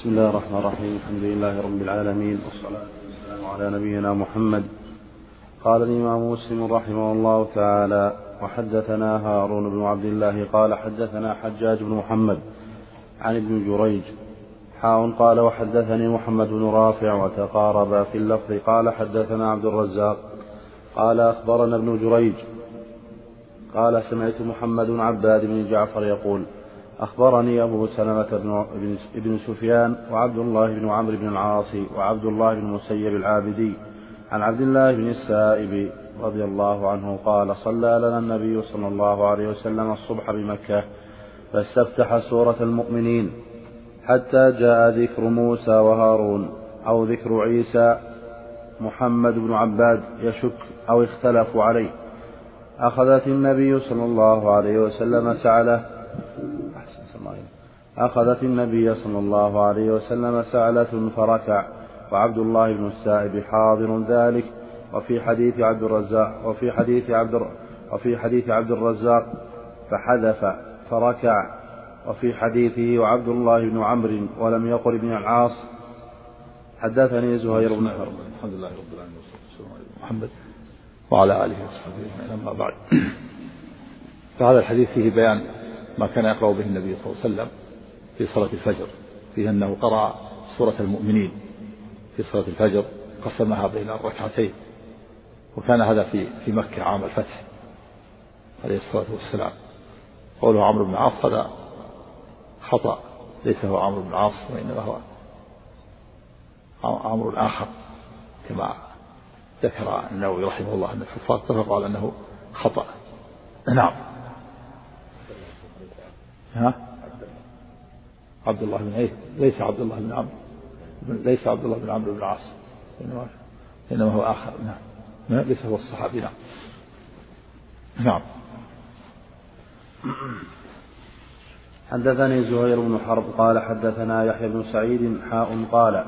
بسم الله الرحمن الرحيم. الحمد لله رب العالمين والصلاة والسلام على نبينا محمد. قال الإمام مسلم رحمه الله تعالى وحدثنا هارون بن عبد الله قال حدثنا حجاج بن محمد عن ابن جريج حاء قال وحدثني محمد بن رافع وتقاربا في اللفظ قال حدثنا عبد الرزاق قال أخبرنا ابن جريج قال سمعت محمد بن عباد بن جعفر يقول أخبرني أبو سلمة بن, بن سفيان وعبد الله بن عمرو بن العاص وعبد الله بن مسيب العابدي عن عبد الله بن السائب رضي الله عنه قال صلى لنا النبي صلى الله عليه وسلم الصبح بمكة فاستفتح سورة المؤمنين حتى جاء ذكر موسى وهارون أو ذكر عيسى محمد بن عباد يشك أو اختلفوا عليه. أخذت النبي صلى الله عليه وسلم سعله أخذت النبي صلى الله عليه وسلم سعلة فركع وعبد الله بن السائب حاضر ذلك وفي حديث عبد الرزاق وفي حديث عبد وفي حديث عبد الرزاق فحذف فركع وفي حديثه وعبد الله بن عمرو ولم يقل ابن العاص. حدثني زهير بن حرب. الحمد لله رب العالمين على محمد وعلى آله وصحبه أما بعد. فهذا الحديث فيه بيان ما كان يقرأ به النبي صلى الله عليه وسلم. في صلاة الفجر فيه أنه قرأ سورة المؤمنين في صلاة الفجر قسمها بين الركعتين وكان هذا في في مكة عام الفتح عليه الصلاة والسلام. قوله عمرو بن العاص هذا خطأ ليس هو عمرو بن العاص وإنما هو عمرو آخر كما ذكر النووي رحمه الله أن الحفاظ اتفقوا على أنه خطأ. نعم. ها؟ عبد الله بن إيه ليس عبد الله بن عمرو. ليس عبد الله بن عمرو بن العاص. انما إنما هو آخر. نعم. ليس هو الصحابي. نعم. نعم. حدثني زهير بن حرب قال حدثنا يحيى بن سعيد حاء قال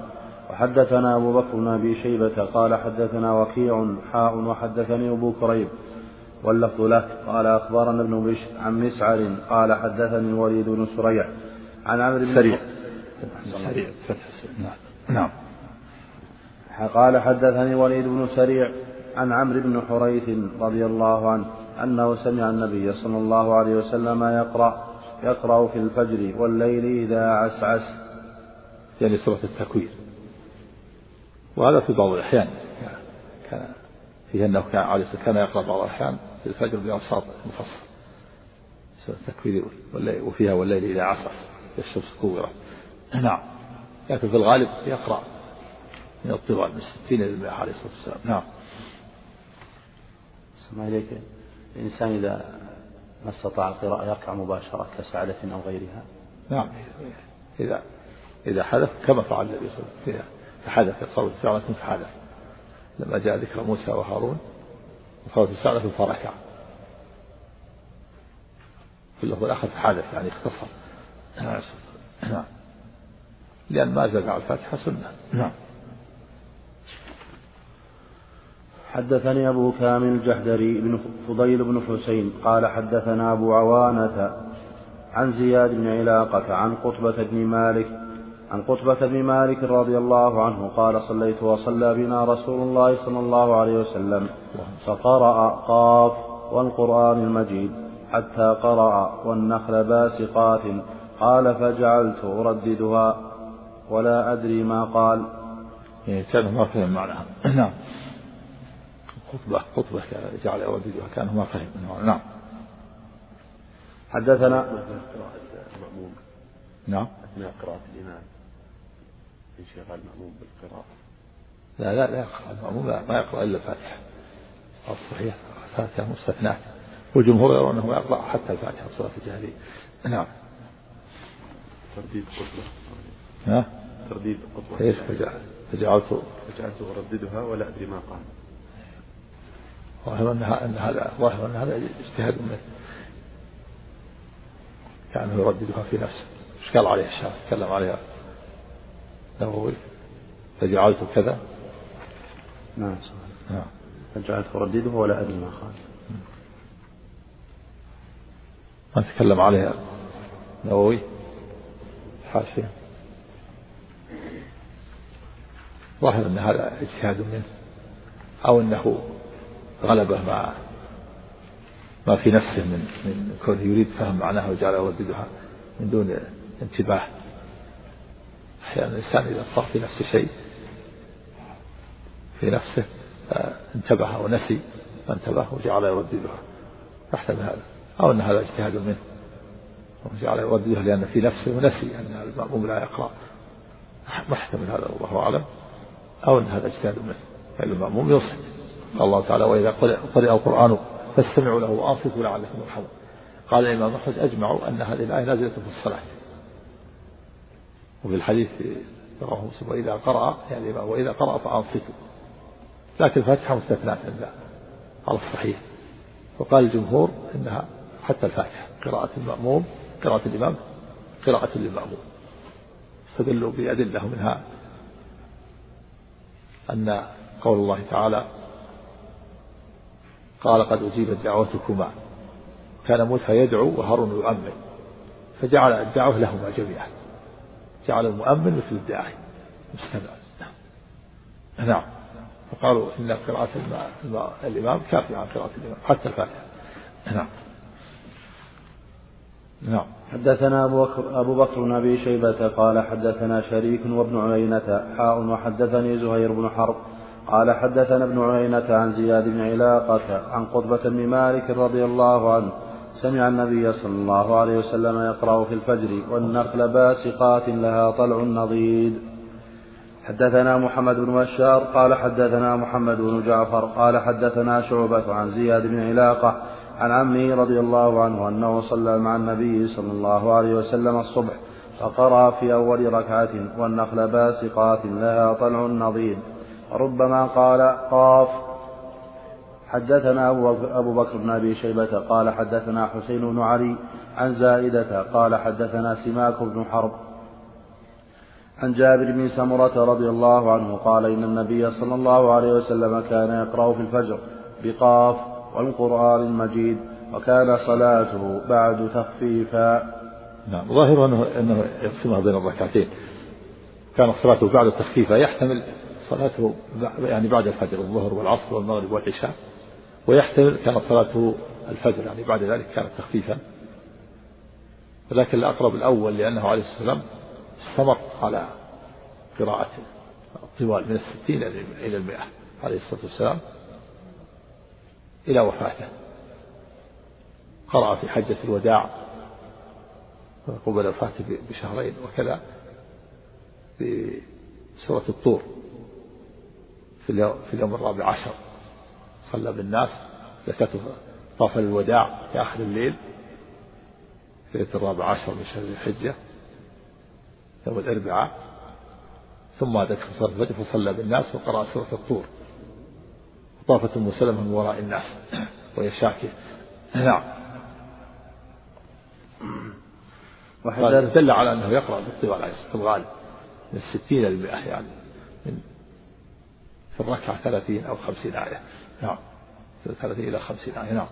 وحدثنا أبو بكر بن أبي شيبة قال حدثنا وكيع حاء وحدثني أبو كريب. واللفظ له قال أخبرنا ابن بشر عن مسعر قال حدثني الوليد بن سريع عن عمرو بن سريع. سريع. فتح نعم. نعم قال حدثني وليد بن سريع عن عمرو بن حريث رضي الله عنه أنه سمع النبي صلى الله عليه وسلم يقرأ يقرأ في الفجر والليل إذا عسعس. يعني سورة التكوير. وهذا في بعض الأحيان. كان فيه أنه كان عليه كان يقرأ بعض الأحيان في الفجر بأوساط مفصل سورة التكوير والليل وفيها والليل إذا عسعس. الشمس كورت نعم. لكن في الغالب يقرأ من الطوال من الستين إلى المئة عليه الصلاة والسلام. نعم. سمع إليك الإنسان إذا ما استطاع القراءة يركع مباشرة كسعدة أو غيرها؟ نعم. إذا إذا حدث كما فعل النبي صلى الله عليه وسلم. فحدث صارت سعدة فحدث. لما جاء ذكر موسى وهارون وصارت سعدة فركع في اللفظ الآخر فحدث يعني اختصر. نعم. لأن ما زاد على الفاتحة سنة. نعم. حدثني أبو كامل الجحدري بن فضيل بن حسين قال حدثنا أبو عوانة عن زياد بن علاقة عن قطبة بن مالك عن قطبة بن مالك رضي الله عنه قال صليت وصلى بنا رسول الله صلى الله عليه وسلم فقرأ قاف والقرآن المجيد حتى قرأ والنخل باسقات قال فجعلت أرددها ولا أدري ما قال. إيه، كان ما فهم معناها. نعم. خطبة خطبة جعل يرددها كان ما فهم نعم. حدثنا. المأموم نعم. أثناء قراءة الإمام. انشغال المأموم بالقراءة. لا لا لا يقرأ المأموم ما يقرأ إلا الفاتحة. الصحيح الفاتحة مستثناة. والجمهور يرون أنه يقرأ حتى الفاتحة الصلاة الجهرية. نعم. ترديد خطبة ها؟ ترديد خطبة إيش فجعلت فجعلت أرددها ولا أدري ما قال. ظاهر أن هذا ظاهر أن هذا اجتهاد منه كأنه يرددها في نفسه. إيش قال عليه الشافعي تكلم عليها. النووي فجعلت كذا. نعم نعم فجعلت أردده ولا أدري ما قال. ما تكلم عليها. النووي حاشية ظاهر أن هذا اجتهاد منه أو أنه غلبه ما ما في نفسه من من كونه يريد فهم معناها وجعل يرددها من دون انتباه. أحيانا الإنسان إذا صار في نفسه شيء في نفسه انتبه ونسي فانتبه وجعل يرددها يحتمل هذا. أو أن هذا اجتهاد منه. وجعل يرددها لأن في نفسه ونسي أن المأموم لا يقرأ. محتمل هذا والله أعلم. أو أن هذا اجتهاد منه. فإن المأموم يصح. قال الله تعالى وإذا قرئ القرآن فاستمعوا له وأنصتوا لعلكم ترحمون. قال الإمام أحمد أجمعوا أن هذه الآية نازلة في الصلاة. وفي الحديث رواه مسلم وإذا قرأ يعني وإذا قرأ فأنصتوا. لكن الفاتحة مستثناة من على الصحيح. وقال الجمهور إنها حتى الفاتحة قراءة المأموم قراءة الإمام قراءة للمأموم استدلوا بأدلة منها أن قول الله تعالى قال قد أجيبت دعوتكما. كان موسى يدعو وهارون يؤمن فجعل الدعوة لهما جميعا. جعل المؤمن مثل الداعي. مستمع نعم. نعم. فقالوا إن قراءة الإمام كافية عن قراءة الإمام حتى الفاتحة. نعم. نعم. حدثنا أبو بكر, أبو بكر بن أبي شيبة قال حدثنا شريك وابن عيينة حاء وحدثني زهير بن حرب قال حدثنا ابن عيينة عن زياد بن علاقة عن قطبة بن مالك رضي الله عنه. سمع النبي صلى الله عليه وسلم يقرأ في الفجر والنخل باسقات لها طلع نضيد. حدثنا محمد بن بشار قال حدثنا محمد بن جعفر قال حدثنا شعبة عن زياد بن علاقة عن عمه رضي الله عنه أنه صلى مع النبي صلى الله عليه وسلم الصبح فقرأ في أول ركعة والنخل باسقات لها طلع نضيد ربما قال قاف. حدثنا أبو بكر بن أبي شيبة قال حدثنا حسين بن علي عن زائدة قال حدثنا سماك بن حرب. عن جابر بن سمرة رضي الله عنه قال إن النبي صلى الله عليه وسلم كان يقرأ في الفجر بقاف. والقرآن المجيد وكان صلاته بعد تخفيفا. نعم ظاهر أنه, أنه يقسمها بين الركعتين. كان صلاته بعد تخفيفا يحتمل صلاته يعني بعد الفجر الظهر والعصر والمغرب والعشاء. ويحتمل كان صلاته الفجر يعني بعد ذلك كانت تخفيفا. ولكن الأقرب الأول لأنه عليه الصلاة والسلام استمر على قراءة الطوال من الستين إلى المئة عليه الصلاة والسلام. إلى وفاته. قرأ في حجة الوداع قبل وفاته بشهرين وكذا في سورة الطور في اليوم الرابع عشر. صلى بالناس زكاة طاف الوداع في آخر الليل في ليلة الرابع عشر من شهر الحجة يوم الأربعاء. ثم أتته صلاة الفجر فصلى بالناس وقرأ سورة الطور. طافت أم سلمة من وراء الناس وهي شاكية نعم. دل على أنه يقرأ بالطوال في الغالب من الستين إلى المئة يعني من في الركعة ثلاثين أو خمسين آية. نعم. ثلاثين إلى خمسين آية. نعم.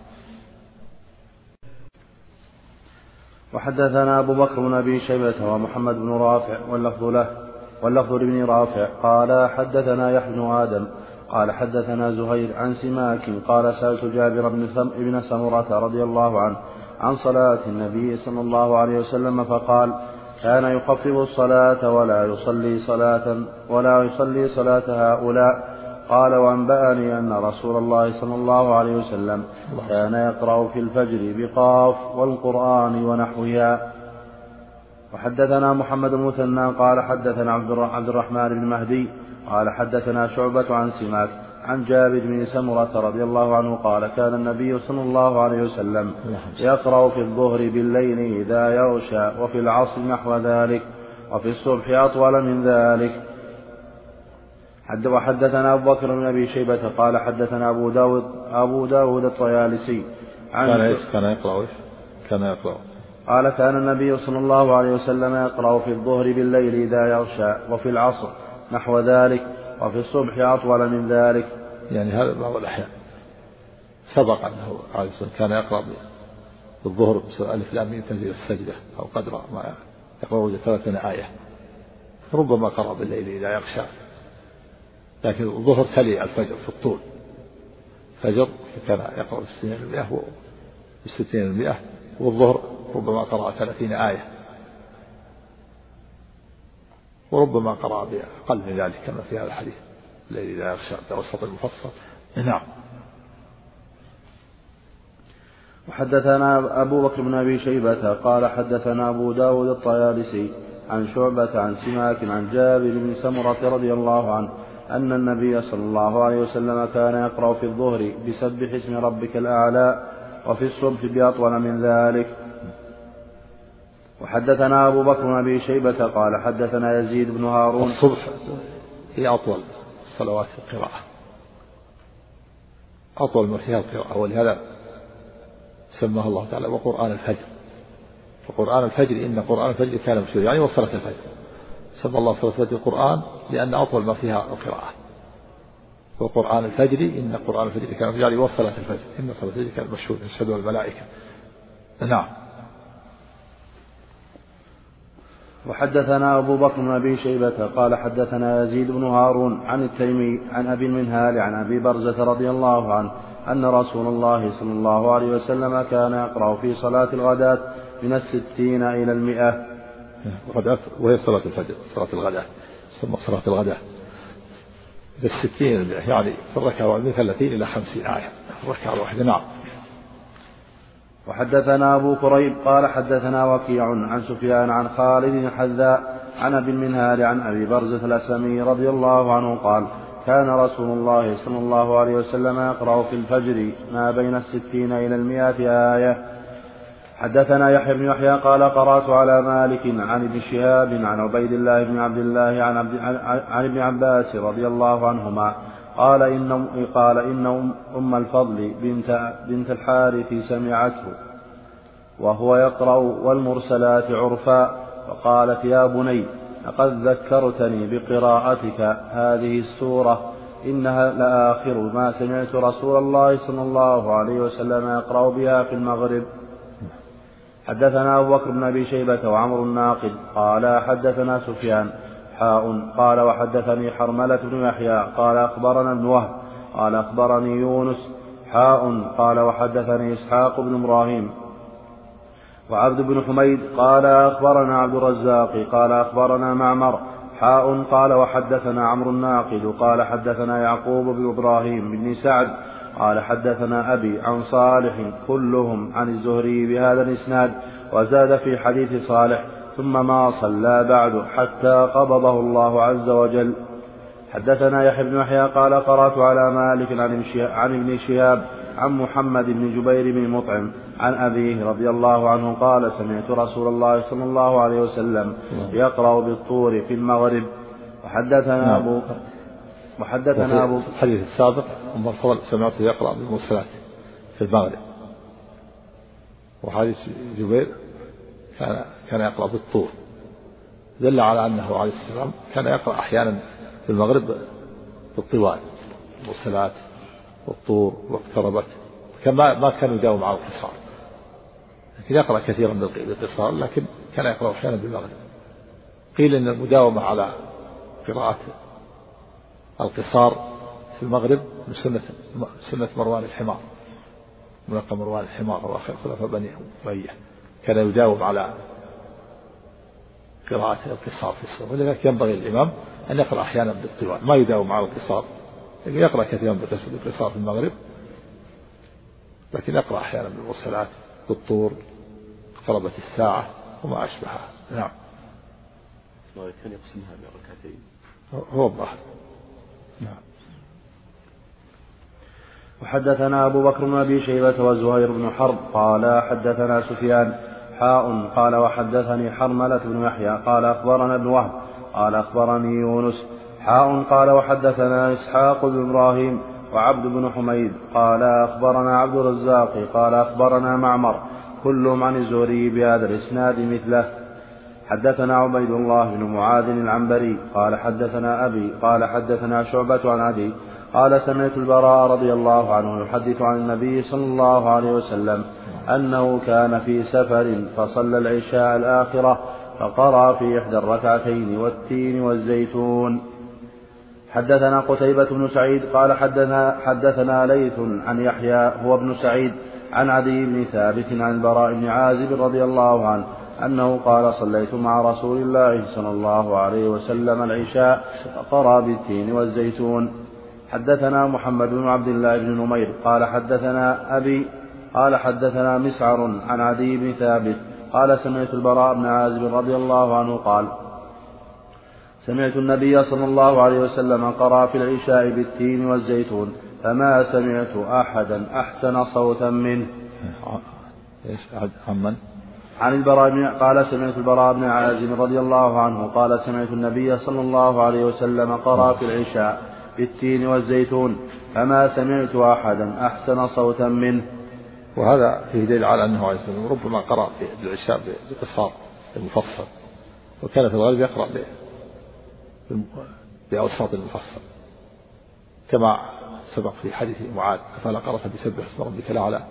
وحدثنا أبو بكر بن أبي شيبة ومحمد بن رافع واللفظ له واللفظ لابن رافع. قال حدثنا يحيى بن آدم قال حدثنا زهير عن سماك قال سألت جابر بن سمرة رضي الله عنه عن صلاة النبي صلى الله عليه وسلم فقال كان يخفف الصلاة ولا يصلي صلاة ولا يصلي صلاة هؤلاء. قال وأنبأني أن رسول الله صلى الله عليه وسلم كان يقرأ في الفجر بقاف والقرآن ونحوها. وحدثنا محمد المثنى قال حدثنا عبد الرحمن بن مهدي قال حدثنا شعبة عن سماك عن جابر بن سمرة رضي الله عنه قال كان النبي صلى الله عليه وسلم يقرأ في الظهر بالليل إذا يغشى وفي العصر نحو ذلك وفي الصبح أطول من ذلك. حد وحدثنا أبو بكر بن أبي شيبة قال حدثنا أبو داود أبو داود الطيالسي عن كان إيش؟ كان يقرأ إيش؟ كان يقرأ. قال كان النبي صلى الله عليه وسلم يقرأ في الظهر بالليل إذا يغشى وفي العصر نحو ذلك وفي الصبح أطول من ذلك. يعني هذا بعض الأحيان سبق أنه عليه الصلاة كان يقرأ بالظهر ألف لام تنزيل السجدة أو قدر ما يقرأ ثلاثين آية ربما قرأ بالليل إذا يغشى لكن الظهر تلي الفجر في الطول. الفجر كان يقرأ بالستين المئة بالستين المئة والظهر ربما قرأ ثلاثين آية. وربما قرأ بأقل من ذلك كما في هذا الحديث الذي لا يخشى توسط المفصل نعم. وحدثنا أبو بكر بن أبي شيبة قال حدثنا أبو داود الطيالسي عن شعبة عن سماك عن جابر بن سمرة رضي الله عنه أن النبي صلى الله عليه وسلم كان يقرأ في الظهر بسبح اسم ربك الأعلى وفي الصبح بأطول من ذلك وحدثنا أبو بكر بن أبي شيبة قال حدثنا يزيد بن هارون. الصبح هي أطول صلوات القراءة. أطول ما فيها القراءة ولهذا سماه الله تعالى وقرآن الفجر. وقرآن الفجر إن قرآن الفجر كان مشهورا يعني وصلت الفجر. سمى الله صلاة الفجر القرآن لأن أطول ما فيها القراءة. وقرآن الفجر إن قرآن الفجر كان يعني وصلت الفجر. إن صلاة الفجر كانت مشهورة تشهدها الملائكة. نعم. وحدثنا أبو بكر بن أبي شيبة قال حدثنا يزيد بن هارون عن التيمي عن أبي المنهال عن أبي برزة رضي الله عنه أن رسول الله صلى الله عليه وسلم كان يقرأ في صلاة الغداة من الستين إلى المئة. الغداة وهي صلاة الفجر صلاة الغداة ثم صلاة الغداة. بالستين يعني في الركعة من ثلاثين إلى خمسين آية. الركعة الواحدة نعم. وحدثنا أبو كريب قال حدثنا وكيع عن سفيان عن خالد الحذاء عن أبي المنهال عن أبي برزة الأسلمي رضي الله عنه قال كان رسول الله صلى الله عليه وسلم يقرأ في الفجر ما بين الستين إلى المئة آية. حدثنا يحيى بن يحيى قال قرأت على مالك عن ابن شهاب عن عبيد الله بن عبد الله عن, عبد عن ابن عباس رضي الله عنهما قال إن قال إن أم الفضل بنت بنت الحارث سمعته وهو يقرأ والمرسلات عرفا فقالت يا بني لقد ذكرتني بقراءتك هذه السورة إنها لآخر ما سمعت رسول الله صلى الله عليه وسلم يقرأ بها في المغرب. حدثنا أبو بكر بن أبي شيبة وعمر الناقد قال حدثنا سفيان حاء. قال وحدثني حرملة بن يحيى. قال أخبرنا ابن وهب. قال أخبرني يونس. حاء. قال وحدثني إسحاق بن إبراهيم. وعبد بن حميد. قال أخبرنا عبد الرزاق. قال أخبرنا معمر. حاء. قال وحدثنا عمرو الناقد. قال حدثنا يعقوب بن إبراهيم بن سعد. قال حدثنا أبي عن صالح. كلهم عن الزهري بهذا الإسناد. وزاد في حديث صالح. ثم ما صلى بعد حتى قبضه الله عز وجل. حدثنا يحيى بن يحيى قال قرأت على مالك عن ابن شهاب عن محمد بن جبير بن مطعم عن أبيه رضي الله عنه قال سمعت رسول الله صلى الله عليه وسلم يقرأ بالطور في المغرب. وحدثنا نعم. أبو وحدثنا أبو الحديث السابق أم الفضل سمعته يقرأ بالمرسلات في المغرب. وحديث جبير كان كان يقرأ بالطور دل على أنه عليه السلام كان يقرأ أحيانا في المغرب بالطوال المرسلات والطور واقتربت كان ما كان يداوم على القصار لكن يقرأ كثيرا بالقصار لكن كان يقرأ أحيانا بالمغرب. قيل أن المداومة على قراءة القصار في المغرب من سنة سنة مروان الحمار. ملقب مروان الحمار وآخر خلفاء بني أمية. كان يداوم على قراءة القصار في السورة ولذلك ينبغي للإمام أن يقرأ أحيانا بالطوال. ما يداوم على القصار لكن يقرأ كثيرا بالقصار في المغرب. لكن يقرأ أحيانا بالمرسلات بالطور اقتربت الساعة وما أشبهها. نعم. كان يقسمها بركعتين هو الظاهر. نعم. وحدثنا أبو بكر بن أبي شيبة وزهير بن حرب قال حدثنا سفيان حاء قال وحدثني حرملة بن يحيى قال أخبرنا ابن وهب قال أخبرني يونس حاء قال وحدثنا إسحاق بن إبراهيم وعبد بن حميد قال أخبرنا عبد الرزاق قال أخبرنا معمر كلهم عن الزهري بهذا الإسناد مثله. حدثنا عبيد الله بن معاذ العنبري قال حدثنا أبي قال حدثنا شعبة عن أبي قال سمعت البراء رضي الله عنه يحدث عن النبي صلى الله عليه وسلم أنه كان في سفر فصلى العشاء الآخرة فقرأ في إحدى الركعتين والتين والزيتون. حدثنا قتيبة بن سعيد قال حدثنا حدثنا ليث عن يحيى هو ابن سعيد عن عدي بن ثابت عن البراء بن عازب رضي الله عنه أنه قال صليت مع رسول الله صلى الله عليه وسلم العشاء فقرأ بالتين والزيتون. حدثنا محمد بن عبد الله بن نمير قال حدثنا أبي قال حدثنا مسعر عن عدي بن ثابت قال سمعت البراء بن عازب رضي الله عنه قال سمعت النبي صلى الله عليه وسلم قرأ في العشاء بالتين والزيتون فما سمعت أحدا أحسن صوتا منه. إيش؟ عمن؟ عن البراء قال سمعت البراء بن عازم رضي الله عنه قال سمعت النبي صلى الله عليه وسلم قرأ في العشاء بالتين والزيتون فما سمعت أحدا أحسن صوتا منه. وهذا فيه دليل على أنه عليه الصلاة ربما قرأ في العشاء بقصار المفصل وكان في الغالب يقرأ بأوساط المفصل. كما سبق في حديث معاذ أفلا قرأت بسبح اسم ربك الأعلى؟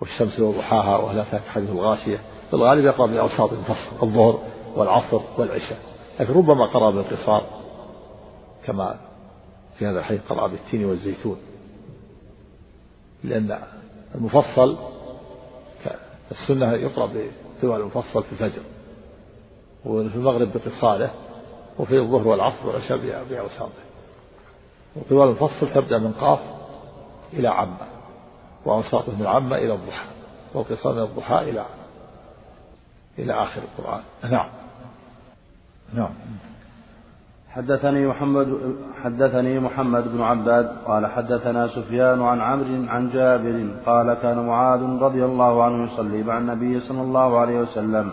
والشمس وضحاها وهل أتاك حديث الغاشية؟ في الغالب يقرأ بأوساط المفصل الظهر والعصر والعشاء. لكن ربما قرأ بالقصار كما في هذا الحديث قرأ بالتين والزيتون لأن المفصل السنة يقرأ بطوال المفصل في الفجر وفي المغرب بقصاره وفي الظهر والعصر والعشاء بأوساطه. وطوال المفصل تبدأ من قاف إلى عمة وأوساطه من عمة إلى الضحى والقصار من الضحى إلى إلى آخر القرآن. نعم. نعم. حدثني محمد حدثني محمد بن عباد قال حدثنا سفيان عن عمرو عن جابر قال كان معاذ رضي الله عنه يصلي مع النبي صلى الله عليه وسلم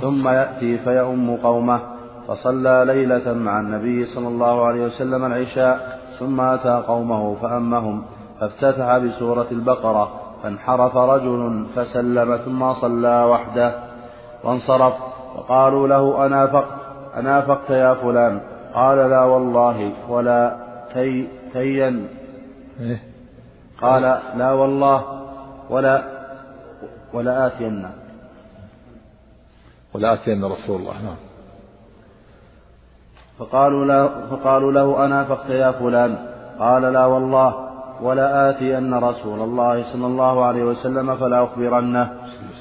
ثم يأتي فيؤم قومه فصلى ليلة مع النبي صلى الله عليه وسلم العشاء ثم أتى قومه فأمهم فافتتح بسورة البقرة فانحرف رجل فسلم ثم صلى وحده وانصرف وقالوا له أنافقت أنافقت يا فلان قال لا والله ولا تي تين إيه؟ قال لا والله ولا ولا آتين. ولا آتين رسول الله نعم. فقالوا له, فقالوا له أنافقت يا فلان. قال لا والله ولا آتي أن رسول الله صلى الله عليه وسلم فلا أخبرنه.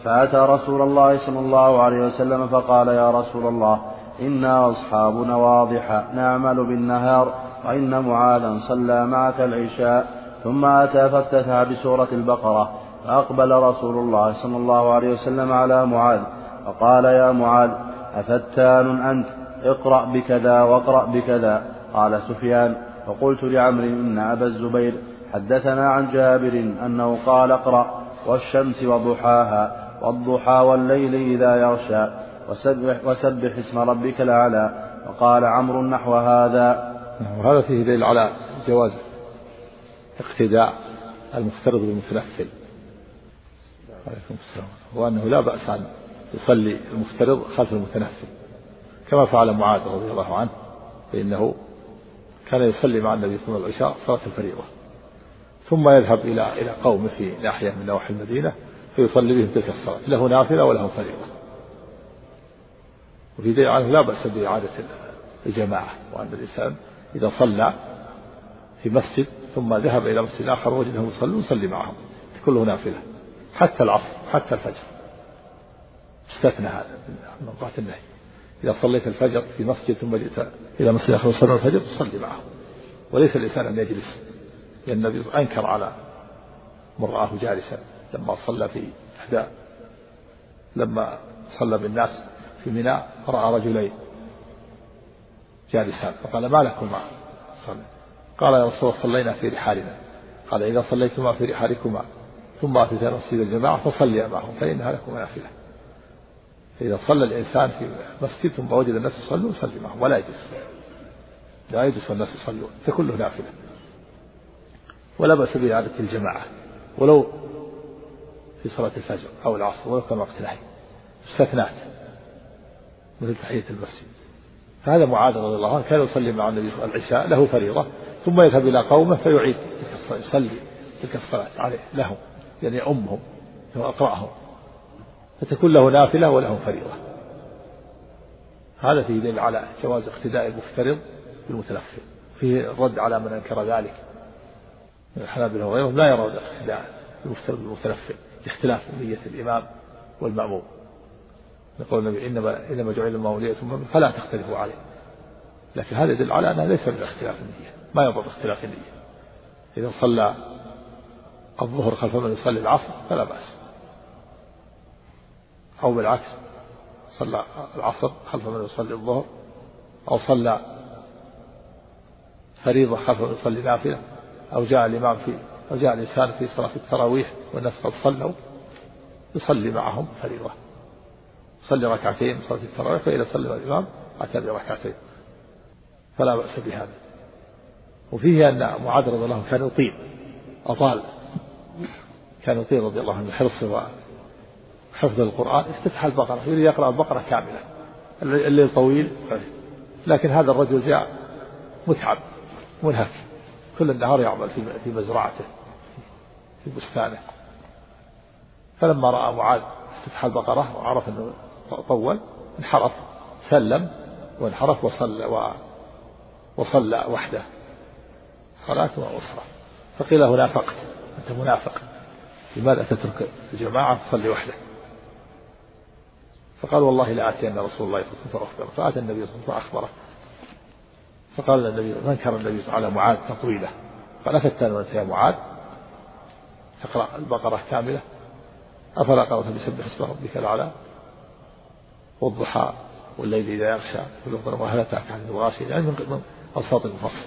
فأتى رسول الله صلى الله عليه وسلم فقال يا رسول الله إنا أصحابنا واضحة نعمل بالنهار وإن معاذا صلى معك العشاء ثم أتى فافتتح بسورة البقرة فأقبل رسول الله صلى الله عليه وسلم على معاذ فقال يا معاذ أفتان أنت؟ اقرأ بكذا واقرأ بكذا. قال سفيان فقلت لعمرو إن أبا الزبير حدثنا عن جابر أنه قال اقرأ والشمس وضحاها والضحى والليل إذا يغشى. وسبح, وسبح اسم ربك الأعلى. وقال عمرو نحو هذا. وهذا فيه دليل على جواز اقتداء المفترض بالمتنفل. عليكم السلام. وأنه لا بأس أن يصلي المفترض خلف المتنفل. كما فعل معاذ رضي الله عنه فإنه كان يصلي مع النبي صلى الله عليه وسلم صلاة الفريضة ثم يذهب إلى إلى قوم في ناحية من نواحي المدينة فيصلي بهم تلك الصلاة. له نافلة وله فريضة. وفي دليل عنه لا بأس بإعادة الجماعة وأن الإنسان إذا صلى في مسجد ثم ذهب إلى مسجد آخر وجدهم يصلون يصلي معهم كله نافلة حتى العصر حتى الفجر. استثنى هذا من أوقات النهي. إذا صليت الفجر في مسجد ثم جئت إلى مسجد آخر وصلى الفجر تصلي معهم. وليس الإنسان أن يجلس لأن النبي أنكر على من رآه جالسا لما صلى في إحدى لما صلى بالناس في ميناء رأى رجلين. جالسان فقال ما لكما؟ صلى. قال يا رسول الله صلينا في رحالنا. قال إذا صليتما في رحالكما ثم أتيتا مسجد الجماعة فصليا معهم فإنها لكم نافلة. فإذا صلى الإنسان في مسجد ثم وجد الناس يصلون يصلي معهم ولا يجلس لا يجلس والناس يصلون تكون له نافلة. ولا بأس بإعادة الجماعة. ولو في صلاة الفجر أو العصر ولو كان وقت نهي. استثنات مثل تحية المسجد. هذا معاذ رضي الله عنه كان يصلي مع النبي صلى الله عليه وسلم العشاء له فريضة ثم يذهب إلى قومه فيعيد تلك الصلاة يصلي تلك الصلاة عليه لهم يعني يؤمهم وأقرأهم فتكون له نافلة وله فريضة. هذا فيه دليل على جواز اقتداء المفترض بالمتنفل فيه الرد على من أنكر ذلك. من الحنابلة وغيرهم لا يرون الاقتداء بالمتنفل لاختلاف نية الإمام والمأموم. يقول النبي إنما إنما جعل الماء ليتم فلا تختلفوا عليه. لكن هذا يدل على أنه ليس من اختلاف النية ما يضر اختلاف النية. إذا صلى الظهر خلف من يصلي العصر فلا بأس. أو بالعكس صلى العصر خلف من يصلي الظهر أو صلى فريضة خلف من يصلي نافلة أو جاء الإمام في أو جاء الإنسان في صلاة التراويح والناس قد صلوا يصلي معهم فريضة. صلي ركعتين صلاة التراويح فإذا صلى الإمام أتى بركعتين. فلا بأس بهذا. وفيه أن معاذ رضي الله عنه كان يطيل أطال. كان يطيل رضي الله عنه حرصه وحفظ القرآن. افتتح البقرة يريد يقرأ البقرة كاملة. الليل طويل لكن هذا الرجل جاء متعب منهك. كل النهار يعمل في مزرعته في بستانه. فلما رأى معاذ افتتح البقرة وعرف أنه طول انحرف سلم وانحرف وصلى و وصلى وحده. صلاة وأسرة. فقيل له نافقت أنت منافق. لماذا تترك الجماعة تصلي وحده؟ فقال والله لآتين رسول الله صلى الله عليه وسلم فأخبره فآتى النبي صلى الله عليه وسلم فأخبره. فقال النبي منكر النبي على معاذ تطويله؟ قال أفتن وأنت يا معاذ؟ تقرأ البقرة كاملة. أفلا قرأت بسبح اسم ربك الأعلى؟ والضحى والليل إذا يغشى وهل أتاك عن الغاشية؟ يعني من أوساط المفصل.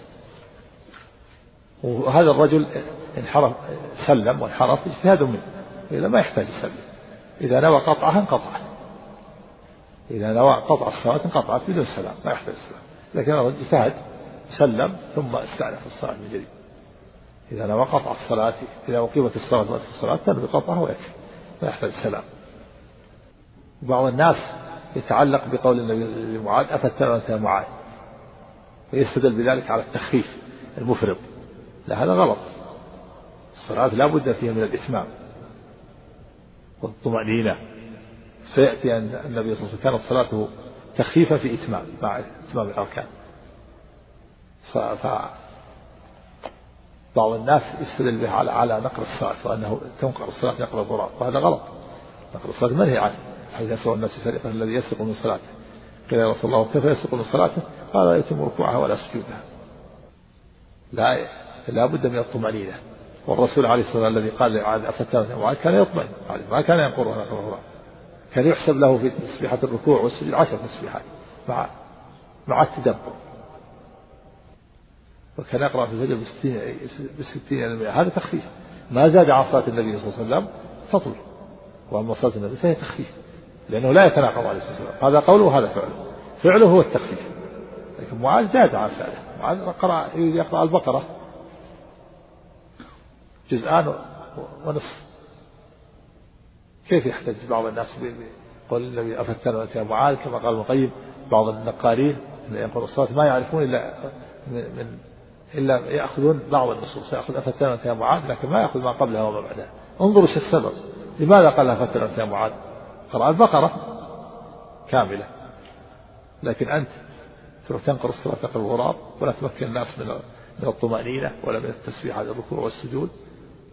وهذا الرجل انحرف سلم وانحرف اجتهاد منه. إذا ما يحتاج يسلم إذا نوى قطعها انقطعت. إذا نوى قطع الصلاة انقطعت بدون سلام ما يحتاج السلام. لكن الرجل اجتهد سلم ثم استأنف الصلاة من جديد. إذا نوى قطع الصلاة إذا أقيمت الصلاة وقت الصلاة تنوي قطعها ويكفي. ما يحتاج السلام. بعض الناس يتعلق بقول النبي لمعاذ أفتن أنت يا معاذ؟ ويستدل بذلك على التخفيف المفرط. لا هذا غلط. الصلاة لا بد فيها من الإتمام والطمأنينة. سيأتي أن النبي صلى الله عليه وسلم كانت صلاته تخفيفة في إتمام مع إتمام الأركان. ف بعض الناس يستدل به على على نقل الصلاة وأنه تنقر الصلاة يقرأ الغراب وهذا غلط. نقل الصلاة منهي عنه. حيث يسوى الناس سرقة؟ الذي يسرق من صلاته؟ قيل يا رسول الله كيف يسرق من صلاته؟ قال لا يتم ركوعها ولا سجودها. لا لا بد من الطمأنينة. والرسول عليه الصلاة والسلام الذي قال لعاد أفتنت معاذ كان يطمئن. ما كان ينقر ولا كان يحسب له في تسبيحة الركوع والسجود عشر تسبيحات مع مع التدبر. وكان يقرأ في الفجر بستين بستين هذا تخفيف. ما زاد عن صلاة النبي صلى الله عليه وسلم فضل. وأما صلاة النبي فهي تخفيف. لأنه لا يتناقض عليه الصلاة والسلام. هذا قوله وهذا فعله. فعله هو التخفيف. لكن معاذ زاد عن فعله. معاذ قرأ يقرأ البقرة. جزءان ونصف. كيف يحتج بعض الناس بقول النبي أفتن يا معاذ؟ كما قال ابن القيم بعض النقارين يقول الصلاة ما يعرفون إلا من إلا يأخذون بعض النصوص. يأخذ أفتن يا معاذ لكن ما يأخذ ما قبلها وما بعدها. انظروا إيش السبب. لماذا قال أفتن يا معاذ؟ قرأ البقرة كاملة لكن أنت تروح تنقر الصلاة تقرأ الغراب ولا تمكن الناس من من الطمأنينة ولا من التسبيح على الركوع والسجود.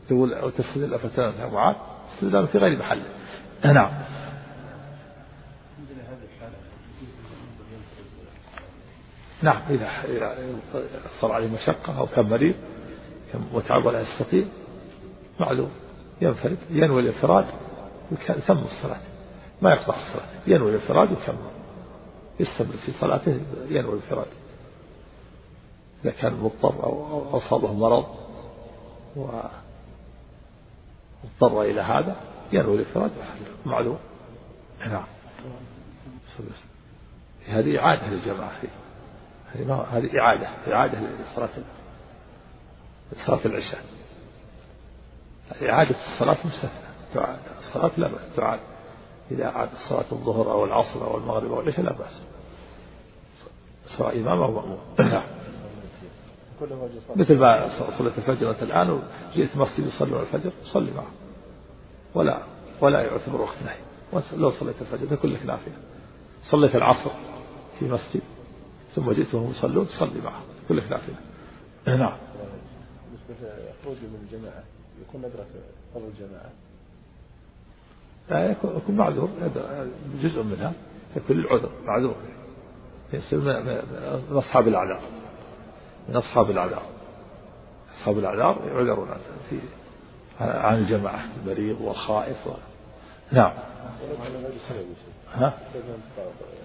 تقول أو تستدل أفتن يا معاذ استدلال في غير محله نعم. نعم إذا صار عليه مشقة أو كان مريض وتعب ولا يستطيع معلوم ينفرد ينوي الانفراد ويتم الصلاة. ما يقطع الصلاة. ينوي الانفراد ويكمل. يستمر في صلاته ينوي الانفراد. إذا كان مضطر أو أصابه مرض واضطر إلى هذا ينوي الانفراد معلوم؟ نعم. هذه إعادة للجماعة. هذه إعادة. إعادة لصلاة صلاة العشاء. إعادة الصلاة مستثنى تعاد الصلاة لا تعاد إذا أعاد الصلاة الظهر أو العصر أو المغرب أو العشاء لا بأس. سواء إمام أو مأموم. نعم. مثل ما صليت الفجر أنت الآن وجئت مسجد يصلون الفجر صلي معه. ولا ولا يعتبر وقت نهي. لو صليت الفجر تكون لك نافلة صليت العصر في مسجد ثم جئت وهم يصلون تصلي معهم كل لك نافلة نعم. بالنسبة لخروج من الجماعة يكون ندرة فضل الجماعة. لا يكون معذور جزء منها يكون للعذر معذور. يصير من أصحاب الأعذار من أصحاب الأعذار أصحاب الأعذار يعذرون في عن الجماعة المريض والخائف و... نعم. ها؟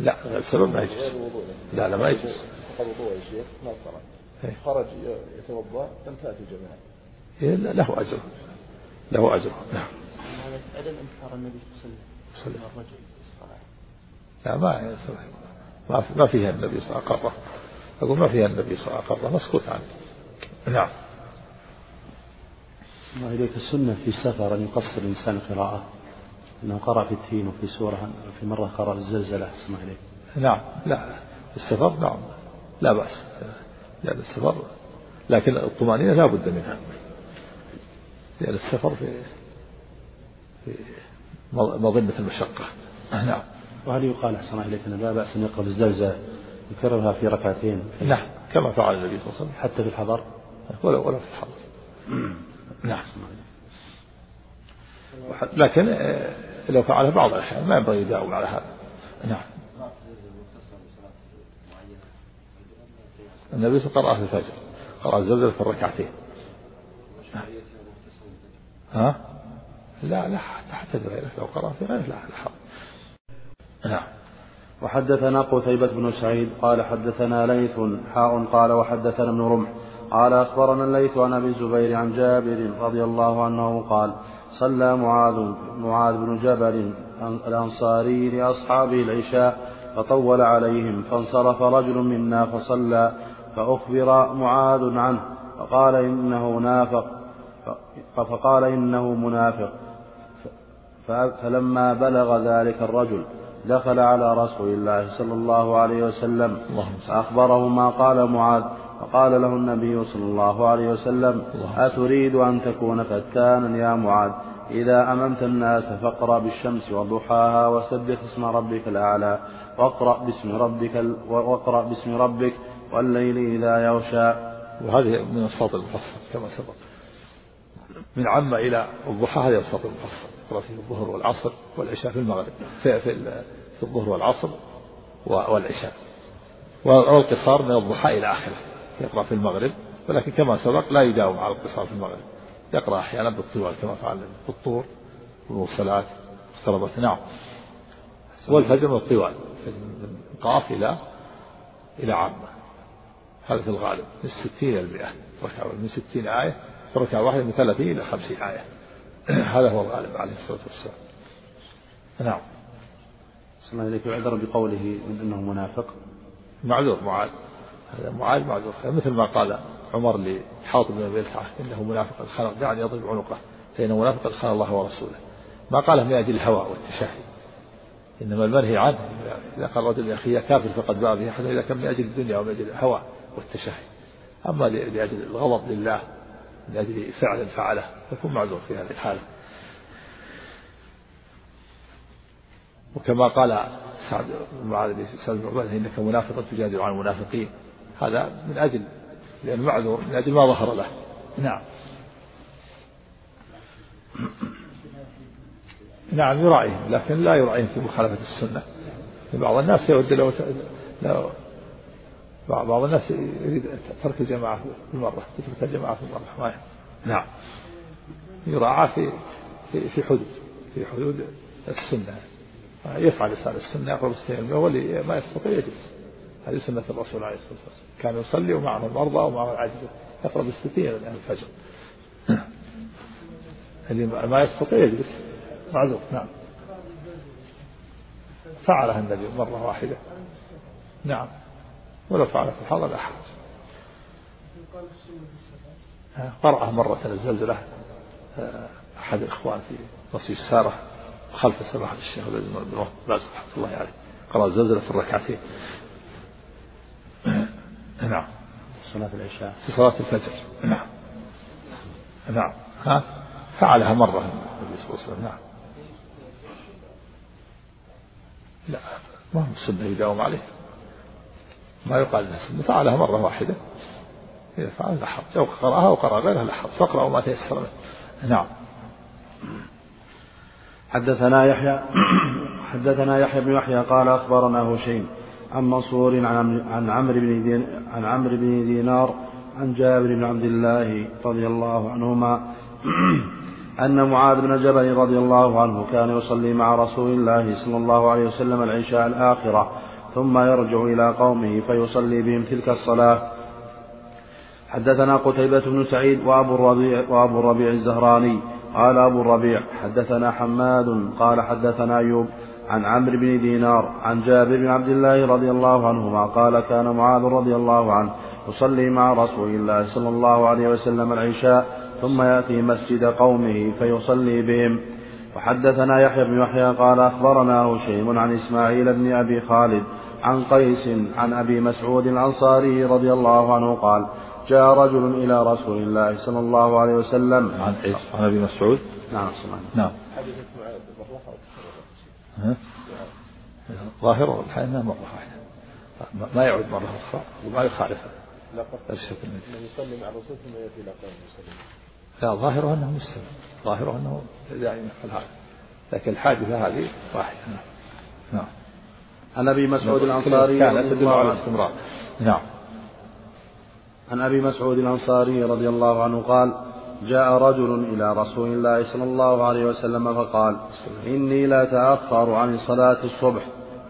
لا السبب ما يجوز. لا لا ما يجوز. وضوء يا شيخ ما خرج يتوضأ لم تأتي الجماعة. إيه، له أجر. له أجر. نعم. عدم انكار النبي صلى الله عليه وسلم الرجل لا ما ما ما فيها النبي صلى الله عليه وسلم. أقول ما فيها النبي صلى الله عليه وسلم. مسكوت عنه. نعم. الله إليك. السنة في السفر أن يقصر الإنسان القراءة أنه قرأ في التين وفي سورة في مرة قرأ الزلزلة. اسمع إليك. نعم. لا. في السفر نعم. لا بأس. لأن السفر لكن الطمأنينة لا بد منها. لأن السفر في مظنة المشقة. نعم. وهل يقال أحسن إليك أن لا بأس أن يقرأ الزلزلة يكررها في ركعتين؟ نعم كما فعل النبي صلى الله عليه وسلم. حتى في الحضر؟ ولا ولا في الحضر. نعم. لكن آه، لو فعل بعض الأحيان ما ينبغي يداوم على هذا. نعم. النبي صلى الله عليه وسلم قرأ في الفجر. قرأ الزلزلة في الركعتين. ها؟ لا لا حتى بغيره لو قرأ في غيره لا لا نعم. وحدثنا قتيبة بن سعيد قال حدثنا ليث حاء قال وحدثنا ابن رمح قال أخبرنا الليث عن أبي الزبير عن جابر رضي الله عنه قال صلى معاذ معاذ بن جبل الأنصاري لأصحابه العشاء فطول عليهم فانصرف رجل منا فصلى فأخبر معاذ عنه فقال إنه نافق فقال إنه منافق. فلما بلغ ذلك الرجل دخل على رسول الله صلى الله عليه وسلم فأخبره ما قال معاذ فقال له النبي صلى الله عليه وسلم أتريد أن تكون فتانا يا معاذ؟ إذا أممت الناس فاقرأ بالشمس وضحاها وسبح اسم ربك الأعلى واقرأ باسم ربك واقرأ باسم ربك والليل إذا يغشى. وهذه من الصوت المفصل كما سبق. من عم إلى الضحى هذه الصوت المفصل يقرأ فيه الظهر والعصر والعشاء في المغرب في, في, في الظهر والعصر والعشاء. والقصار من الضحى إلى آخره يقرأ في المغرب ولكن كما سبق لا يداوم على القصار في المغرب. يقرأ أحيانا بالطوال كما فعل بالطور والمرسلات اقتربت. نعم. والفجر من الطوال من قاف إلى إلى عامة. هذا في الغالب من الستين إلى المئة. ركعة من ستين آية ركعة واحدة من ثلاثين إلى خمسين آية. هذا هو الغالب عليه الصلاة والسلام. نعم. صلى الله عليه وسلم بقوله من أنه منافق. معذور معاذ. هذا معاذ معذور. مثل ما قال عمر لحاطب بن أبي إنه منافق خلق يعني يضرب عنقه فإنه منافق قد خان الله ورسوله. ما قاله من أجل الهوى والتشهي إنما المنهي عنه. إذا قال رجل لاخيه كافر فقد باع به حتى إذا كان من أجل الدنيا ومن أجل الهوى والتشهي أما لأجل الغضب لله من أجل فعل فعله يكون معذور في هذه الحالة. وكما قال سعد بن معاذ سعد بن إنك منافق تجادل عن المنافقين. هذا من أجل لأنه معذور من أجل ما ظهر له. نعم. نعم يراعيهم لكن لا يراعيهم في مخالفة السنة. بعض الناس يود لو لو بعض الناس يريد ترك الجماعة في المرة تترك الجماعة في المرة. ما نعم. يراعى في في في حدود في حدود السنة. يفعل لسان السنة يقرب السنة واللي ما يستطيع يجلس. هذه سنة الرسول عليه الصلاة والسلام. كان يصلي ومعه المرضى ومعه العاجزة يقرأ بالستين الآن الفجر. اللي ما يستطيع يجلس. معذور. نعم. فعلها النبي مرة واحدة. نعم. ولو فعل في الحضر لا حرج قرأه مرة الزلزلة أحد الإخوان في نصي السارة خلف سماحة الشيخ بن باز رحمة الله عليه. قرأ الزلزلة في الركعتين. نعم. صلاة العشاء. في صلاة الفجر. نعم. نعم. ها؟ فعلها مرة النبي صلى الله عليه وسلم. نعم. لا ما هو السنة يداوم عليه. ما يقال سنة فعلها مرة واحدة. اذا فعل لا حرج. أو قرأها وقرأ غيرها لا حرج. فاقرأوا ما تيسر نعم. حدثنا يحيى حدثنا يحيى بن يحيى قال أخبرنا هشيم عن منصور عن عمرو بن عن عمرو بن دينار عن جابر بن عبد الله رضي الله عنهما أن معاذ بن جبل رضي الله عنه كان يصلي مع رسول الله صلى الله عليه وسلم العشاء الآخرة. ثم يرجع إلى قومه فيصلي بهم تلك الصلاة. حدثنا قتيبة بن سعيد وأبو الربيع وأبو الربيع الزهراني. قال أبو الربيع حدثنا حماد قال حدثنا أيوب عن عمرو بن دينار عن جابر بن عبد الله رضي الله عنهما قال كان معاذ رضي الله عنه يصلي مع رسول الله صلى الله عليه وسلم العشاء ثم يأتي مسجد قومه فيصلي بهم. وحدثنا يحيى بن يحيى قال أخبرنا هشيم عن إسماعيل بن أبي خالد عن قيس عن أبي مسعود الأنصاري رضي الله عنه قال جاء رجل إلى رسول الله صلى الله عليه وسلم. عن عن أبي مسعود؟ نعم نعم. ظاهرة الحين مرة واحدة. ما يعود مرة أخرى وما يخالفها لا يصلي مع الرسول ثم يأتي إلى قومه يصلي. لا ظاهرة أنه مستمر ظاهرة أنه هذا لكن الحادثة هذه واحدة. نعم. نعم. عن أبي مسعود الأنصاري كانت تدل على الاستمرار. نعم. عن أبي مسعود الأنصاري رضي الله عنه قال جاء رجل إلى رسول الله صلى الله عليه وسلم فقال إني لا اتاخر عن صلاة الصبح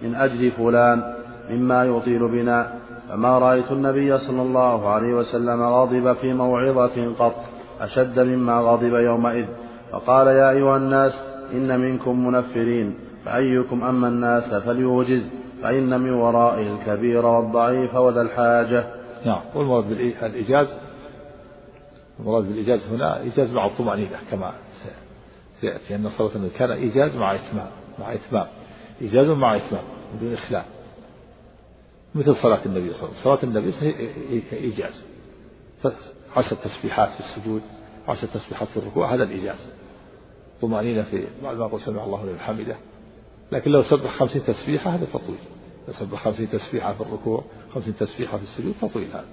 من أجل فلان مما يطيل بنا. فما رأيت النبي صلى الله عليه وسلم غضب في موعظة قط أشد مما غضب يومئذ. فقال يا أيها الناس إن منكم منفرين فأيكم أما الناس فليوجز. فإن من ورائه الكبير والضعيف وذا الحاجة. نعم. والمراد بالإيجاز المراد بالإيجاز هنا إيجاز مع الطمأنينة كما سيأتي أن صلاة كان إيجاز مع إتمام مع إتمام. إيجاز مع إتمام بدون إخلاء مثل صلاة النبي صلى الله عليه وسلم. صلاة النبي صلى الله عليه وسلم إيجاز عشر تسبيحات في السجود عشر تسبيحات في الركوع هذا الإيجاز طمأنينة في بعد ما قل سمع الله لمن حمده. لكن لو سبح خمسين تسبيحة هذا تطويل. لو سبح خمسين تسبيحة في الركوع خمسين تسبيحة في السجود تطويل هذا.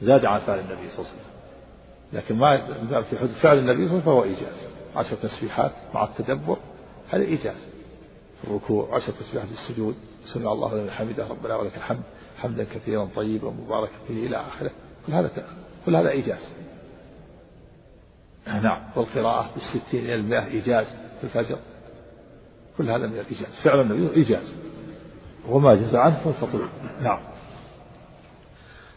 زاد عن فعل النبي صلى الله عليه وسلم. لكن ما في حدود فعل النبي صلى الله عليه وسلم فهو إيجاز. عشر تسبيحات مع التدبر هذا إيجاز. في الركوع عشر تسبيحات في السجود. سمع الله لمن حمده ربنا ولك الحمد. حمدا كثيرا طيبا مباركا فيه إلى آخره. كل هذا كل هذا إيجاز. نعم والقراءة بالستين إلى المئة إيجاز في الفجر. كل هذا من الإيجاز فعل النبي إيجاز وما جاز عنه فاستطيع نعم.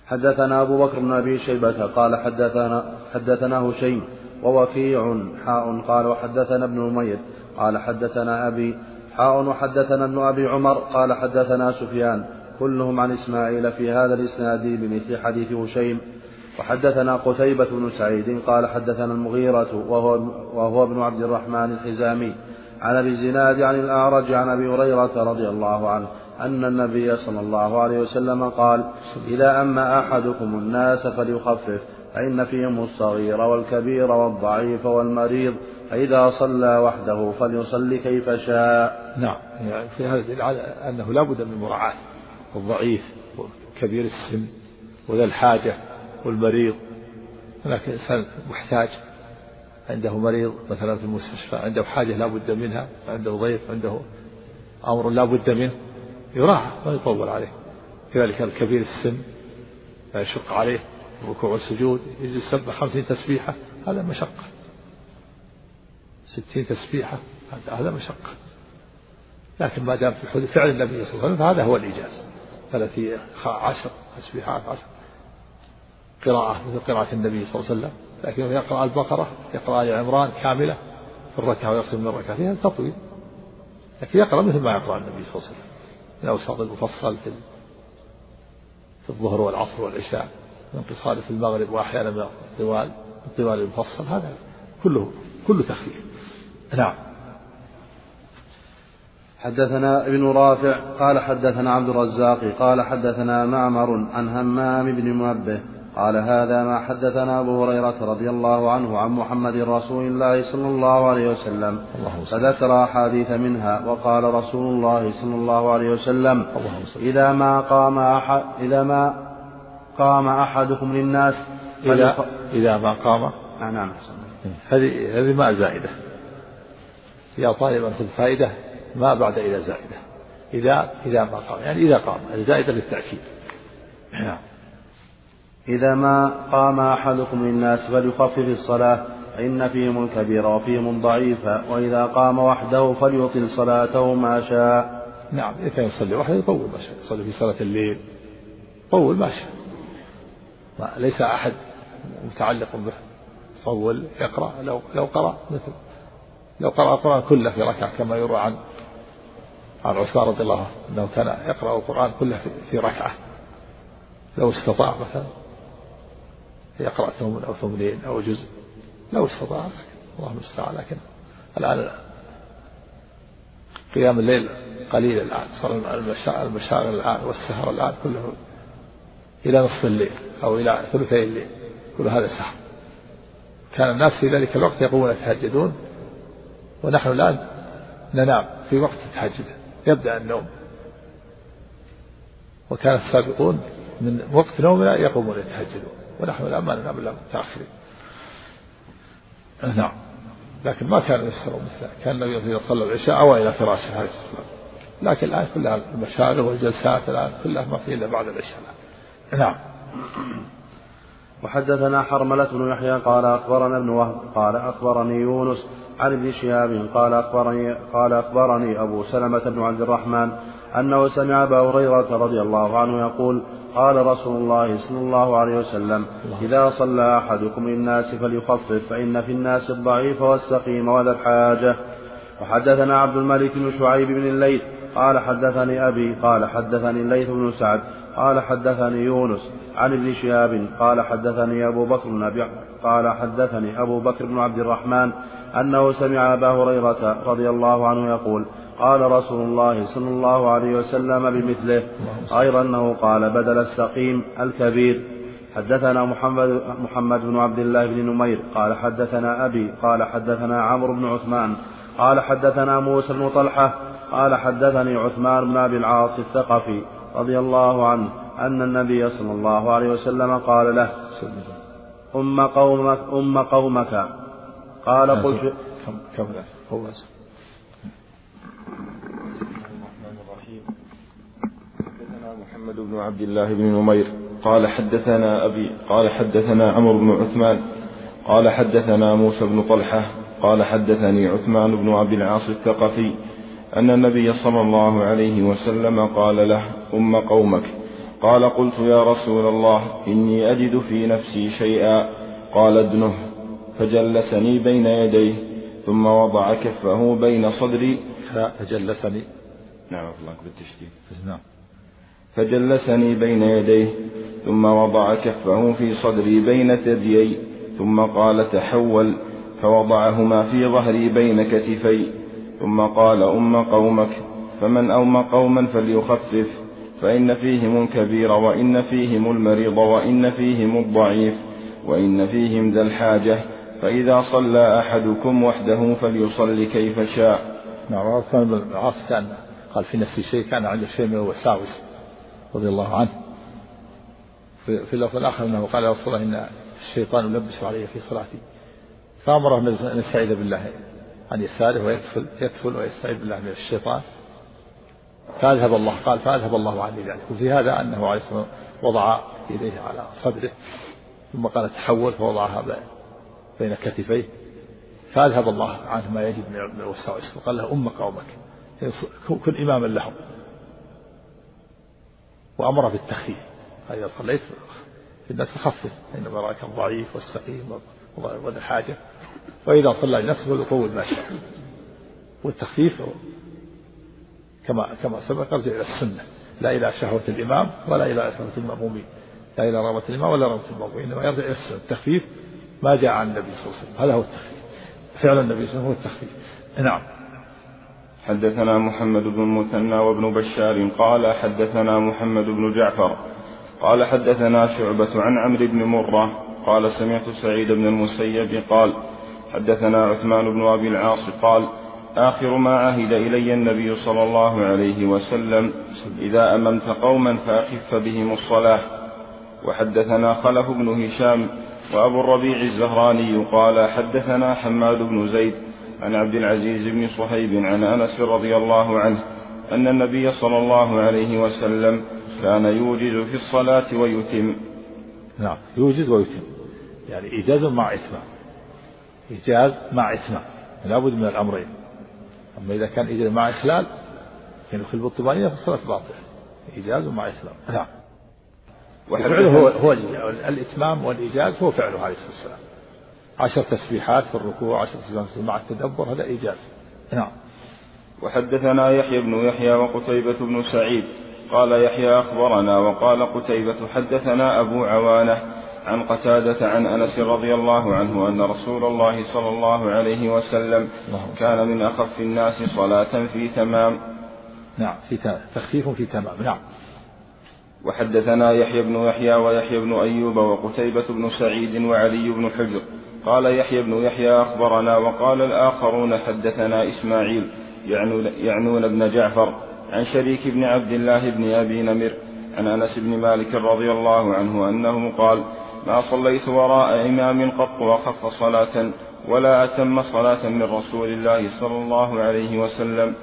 حدثنا أبو بكر بن أبي شيبة قال حدثنا حدثنا هشيم ووكيع حاء قال وحدثنا ابن أمير قال حدثنا أبي حاء وحدثنا ابن أبي عمر قال حدثنا سفيان كلهم عن إسماعيل في هذا الإسناد بمثل حديث هشيم. وحدثنا قتيبة بن سعيد قال حدثنا المغيرة وهو, وهو ابن عبد الرحمن الحزامي عن أبي الزناد عن الأعرج عن أبي هريرة رضي الله عنه أن النبي صلى الله عليه وسلم قال إذا أما أحدكم الناس فليخفف فإن فيهم الصغير والكبير والضعيف والمريض فإذا صلى وحده فليصلي كيف شاء. نعم. يعني في هذا على أنه لا بد من مراعاة الضعيف وكبير السن وذا الحاجة والمريض. هناك إنسان محتاج عنده مريض مثلا في المستشفى عنده حاجة لا بد منها عنده ضيف عنده أمر لا بد منه يراعى ما يطول عليه. كذلك الكبير السن لا يشق عليه الركوع والسجود يجلس سبع خمسين تسبيحة هذا مشقة. ستين تسبيحة هذا مشقة. لكن ما دام في فعل النبي صلى الله عليه وسلم فهذا هو الإيجاز ثلاثية عشر تسبيحات عشر قراءة مثل قراءة النبي صلى الله عليه وسلم. لكن يقرأ البقرة يقرأ آل عمران كاملة في الركعة ويقسم من ركعتين تطويل. لكن يقرأ مثل ما يقرأ النبي صلى الله عليه وسلم. من المفصل في في الظهر والعصر والعشاء من قصار في المغرب وأحيانا من الطوال الطوال المفصل هذا كله كله تخفيف. نعم. حدثنا ابن رافع قال حدثنا عبد الرزاق قال حدثنا معمر عن همام بن منبه قال هذا ما حدثنا أبو هريرة رضي الله عنه عن محمد رسول الله صلى الله عليه وسلم. فذكر أحاديث منها وقال رسول الله صلى الله عليه وسلم إذا ما قام أحد إذا ما قام أحدكم للناس إذا إذا ما قام. آه، نعم هذه هذه ما زائدة. يا طالبا خذ فائدة ما بعد إذا زائدة. إذا إذا ما قام. يعني إذا قام الزائدة للتأكيد. نعم. إذا ما قام أحدكم للناس فليخفف الصلاة فإن فيهم الكبير وفيهم الضعيف وإذا قام وحده فليطل صلاته ما شاء. نعم إذا كان يصلي وحده يطول ما شاء. يصلي في صلاة الليل طول ما شاء. ليس أحد متعلق به. صول يقرأ لو لو قرأ مثل لو قرأ القرآن كله في ركعة كما يروى عن عن عثمان رضي الله عنه أنه كان يقرأ القرآن كله في ركعة. لو استطاع مثلا. يقرأ ثمن أو ثمنين أو جزء. لو استطاع الله المستعان لكن الآن قيام الليل قليل الآن صار المشاغل الآن والسهر الآن كله إلى نصف الليل أو إلى ثلثي الليل كل هذا سهر. كان الناس في ذلك الوقت يقومون يتهجدون ونحن الآن ننام في وقت التهجد يبدأ النوم. وكان السابقون من وقت نومنا يقومون يتهجدون. ونحن الآن ما إلا متأخرين. نعم. لكن ما كان يسهر مثل كان النبي إذا صلى العشاء أوى إلى فراشه عليه الصلاة لكن الآن كلها المشاغل والجلسات الآن كلها ما في إلا بعد العشاء نعم. وحدثنا حرملة بن يحيى قال أخبرنا ابن وهب قال أخبرني يونس عن ابن شهاب قال أخبرني قال أخبرني أبو سلمة بن عبد الرحمن أنه سمع أبا هريرة رضي الله عنه يقول قال رسول الله صلى الله عليه وسلم إذا صلى أحدكم للناس فليخفف فإن في الناس الضعيف والسقيم وذا الحاجة. وحدثنا عبد الملك بن شعيب بن الليث قال حدثني أبي قال حدثني الليث بن سعد قال حدثني يونس عن ابن شهاب قال حدثني أبو بكر بن أبي قال حدثني أبو بكر بن عبد الرحمن أنه سمع أبا هريرة رضي الله عنه يقول قال رسول الله صلى الله عليه وسلم بمثله غير أنه قال بدل السقيم الكبير. حدثنا محمد محمد بن عبد الله بن نمير قال حدثنا أبي قال حدثنا عمرو بن عثمان قال حدثنا موسى بن طلحة قال حدثني عثمان بن أبي العاص الثقفي رضي الله عنه أن النبي صلى الله عليه وسلم قال له أم قومك أم قومك. قال قلت كم كم محمد بن عبد الله بن نمير. قال حدثنا أبي قال حدثنا عمرو بن عثمان. قال حدثنا موسى بن طلحة. قال حدثني عثمان بن عبد العاص الثقفي أن النبي صلى الله عليه وسلم قال له أم قومك. قال قلت يا رسول الله إني أجد في نفسي شيئا. قال ادنه. فجلسني بين يديه ثم وضع كفه بين صدري. فجلسني. نعم الله بالتشديد. نعم. فجلسني بين يديه ثم وضع كفه في صدري بين ثديي ثم قال تحول. فوضعهما في ظهري بين كتفي ثم قال أم قومك فمن أوم قوما فليخفف فإن فيهم الكبير وإن فيهم المريض وإن فيهم الضعيف وإن فيهم ذا الحاجة فإذا صلى أحدكم وحده فليصلي كيف شاء. نعم العاص كان قال في نفسي شيء كان عنده شيء من الوساوس رضي الله عنه. في, في اللفظ الآخر أنه قال يا رسول الله إن الشيطان يلبس علي في صلاتي. فأمره أن يستعيذ بالله عن يساره ويكفل يكفل ويستعيذ بالله من الشيطان. فأذهب الله قال فأذهب الله عني ذلك. وفي هذا أنه عليه الصلاة والسلام وضع يديه على صدره ثم قال تحول فوضعها بين كتفيه. فأذهب الله عنه ما يجد من الوساوس وقال له أم قومك. كن إماما لهم. وأمر بالتخفيف. إذا صليت في الناس فخفف إنما رأيك الضعيف والسقيم. وذا الحاجة وإذا صلى لنفسه فليطول ما شاء. والتخفيف كما كما سبق يرجع إلى السنة. لا إلى شهوة الإمام ولا إلى شهوة المأمومين. لا إلى رغبة الإمام ولا رغبة المأمومين إنما يرجع إلى السنة. التخفيف ما جاء عن النبي صلى الله عليه وسلم. هذا هو التخفيف. فعل النبي صلى الله عليه وسلم هو التخفيف. نعم. حدثنا محمد بن المثنى وابن بشار قال حدثنا محمد بن جعفر قال حدثنا شعبة عن عمرو بن مرة قال سمعت سعيد بن المسيب قال حدثنا عثمان بن أبي العاص قال آخر ما عهد إلي النبي صلى الله عليه وسلم إذا أممت قوما فأخف بهم الصلاة. وحدثنا خلف بن هشام وأبو الربيع الزهراني قال حدثنا حماد بن زيد عن عبد العزيز بن صهيب عن أنس رضي الله عنه أن النبي صلى الله عليه وسلم كان يوجز في الصلاة ويتم. نعم. يوجز ويتم. يعني إيجاز مع إتمام إيجاز مع إتمام لابد من الأمرين. أما إذا كان إيجاز مع إخلال يدخل بالطمأنينة فالصلاة باطلة. إيجاز مع إتمام نعم. وفعله هو, هو الإتمام والإيجاز هو فعله عليه الصلاة والسلام. عشر تسبيحات في الركوع عشر تسبيحات مع التدبر هذا إيجاز. نعم. وحدثنا يحيى بن يحيى وقتيبة بن سعيد قال يحيى أخبرنا وقال قتيبة حدثنا أبو عوانة عن قتادة عن أنس رضي الله عنه أن رسول الله صلى الله عليه وسلم كان من أخف الناس صلاة في تمام. نعم في تمام. تخفيف في تمام. نعم. وحدثنا يحيى بن يحيى ويحيى بن أيوب وقتيبة بن سعيد وعلي بن حجر. قال يحيى بن يحيى أخبرنا وقال الآخرون حدثنا إسماعيل يعنون ابن جعفر. عن شريك بن عبد الله بن أبي نمر عن أنس بن مالك رضي الله عنه أنه قال ما صليت وراء إمام قط وخف صلاة ولا أتم صلاة من رسول الله صلى الله عليه وسلم.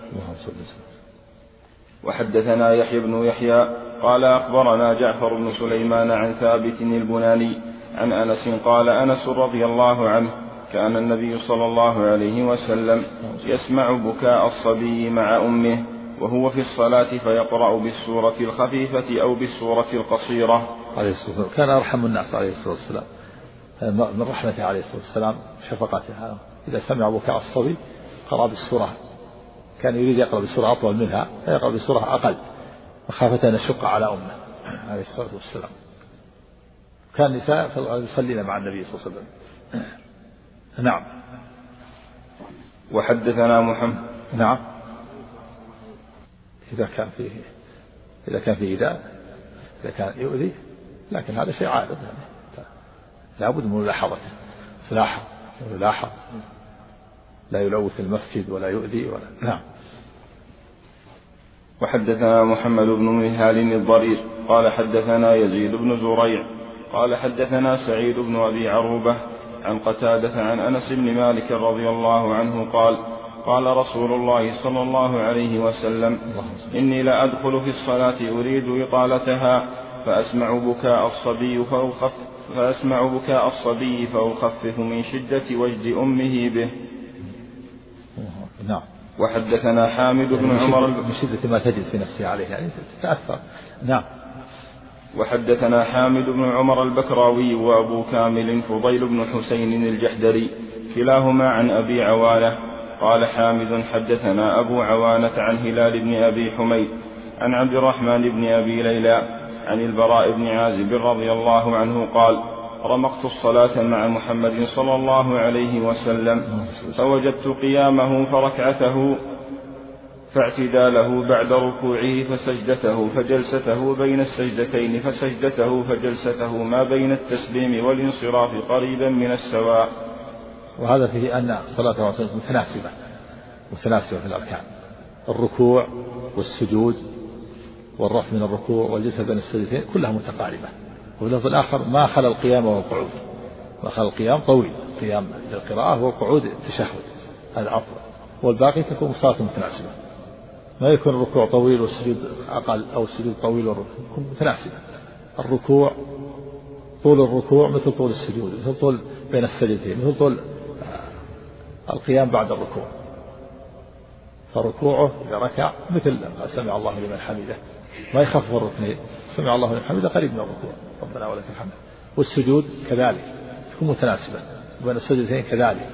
وحدثنا يحيى بن يحيى قال أخبرنا جعفر بن سليمان عن ثابت البناني عن أنس قال أنس رضي الله عنه كان النبي صلى الله عليه وسلم يسمع بكاء الصبي مع أمه وهو في الصلاة فيقرأ بالسورة الخفيفة أو بالسورة القصيرة. عليه الصلاة والسلام. كان أرحم الناس عليه الصلاة والسلام. من رحمته عليه الصلاة والسلام شفقته. إذا سمع بكاء الصبي قرأ بالسورة. كان يريد يقرأ بسورة أطول منها فيقرأ بسورة أقل. مخافة أن يشق على أمه عليه الصلاة والسلام. كان النساء يصلين مع النبي صلى الله عليه وسلم. نعم. وحدثنا محمد. نعم. إذا كان فيه إذا كان فيه إيذاء إذا كان يؤذي لكن هذا شيء عارض يعني لابد من ملاحظته تلاحظ يلاحظ لا يلوث المسجد ولا يؤذي ولا نعم. وحدثنا محمد بن مهال الضرير. قال حدثنا يزيد بن زريع. قال حدثنا سعيد بن أبي عروبة عن قتادة عن أنس بن مالك رضي الله عنه قال قال رسول الله صلى الله عليه وسلم إني لأدخل في الصلاة أريد إطالتها فأسمع بكاء الصبي فأخف فأسمع بكاء الصبي فأخفف من شدة وجد أمه به. نعم. وحدثنا حامد بن عمر من شدة ما تجد في نفسه عليه يعني تتأثر. نعم. وحدثنا حامد بن عمر البكراوي وأبو كامل فضيل بن حسين الجحدري كلاهما عن أبي عوانة قال حامد حدثنا أبو عوانة عن هلال بن أبي حميد عن عبد الرحمن بن أبي ليلى عن البراء بن عازب رضي الله عنه قال رمقت الصلاة مع محمد صلى الله عليه وسلم فوجدت قيامه فركعته فاعتداله بعد ركوعه فسجدته فجلسته بين السجدتين فسجدته فجلسته ما بين التسليم والانصراف قريبا من السواء. وهذا فيه أن صلاة الرسول متناسبة متناسبة في الأركان. الركوع والسجود والرفع من الركوع والجلسة بين السجدتين كلها متقاربة. وفي اللفظ الآخر ما خلا القيام والقعود ما خلا القيام طويل قيام للقراءة والقعود التشهد هذا والباقي تكون صلاة متناسبة. ما يكون الركوع طويل والسجود أقل أو السجود طويل والركوع يكون متناسبة. الركوع طول الركوع مثل طول السجود مثل طول بين السجدتين مثل طول القيام بعد الركوع. فركوعه إذا ركع مثل سمع الله لمن حمده. ما يخفف الركنين سمع الله لمن حمده قريب من الركوع. ربنا ولك الحمد. والسجود كذلك. تكون متناسبة وبين السجدتين كذلك.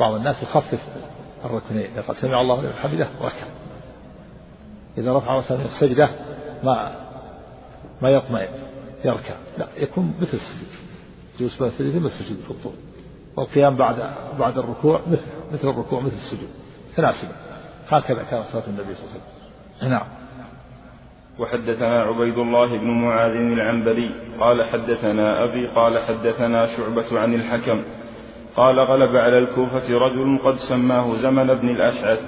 بعض الناس يخفف الركنين إذا قال سمع الله لمن حمده ركع. إذا رفع مثلا السجدة ما ما يطمئن. يركع. لا يكون مثل السجود. جلوس بين السجدتين مثل السجود في الطول. والقيام بعد بعد الركوع مثل مثل الركوع مثل السجود تناسبة هكذا كان صلاة النبي صلى الله عليه وسلم. نعم. وحدثنا عبيد الله بن معاذ العنبري قال حدثنا أبي قال حدثنا شعبة عن الحكم قال غلب على الكوفة رجل قد سماه زمن بن الأشعث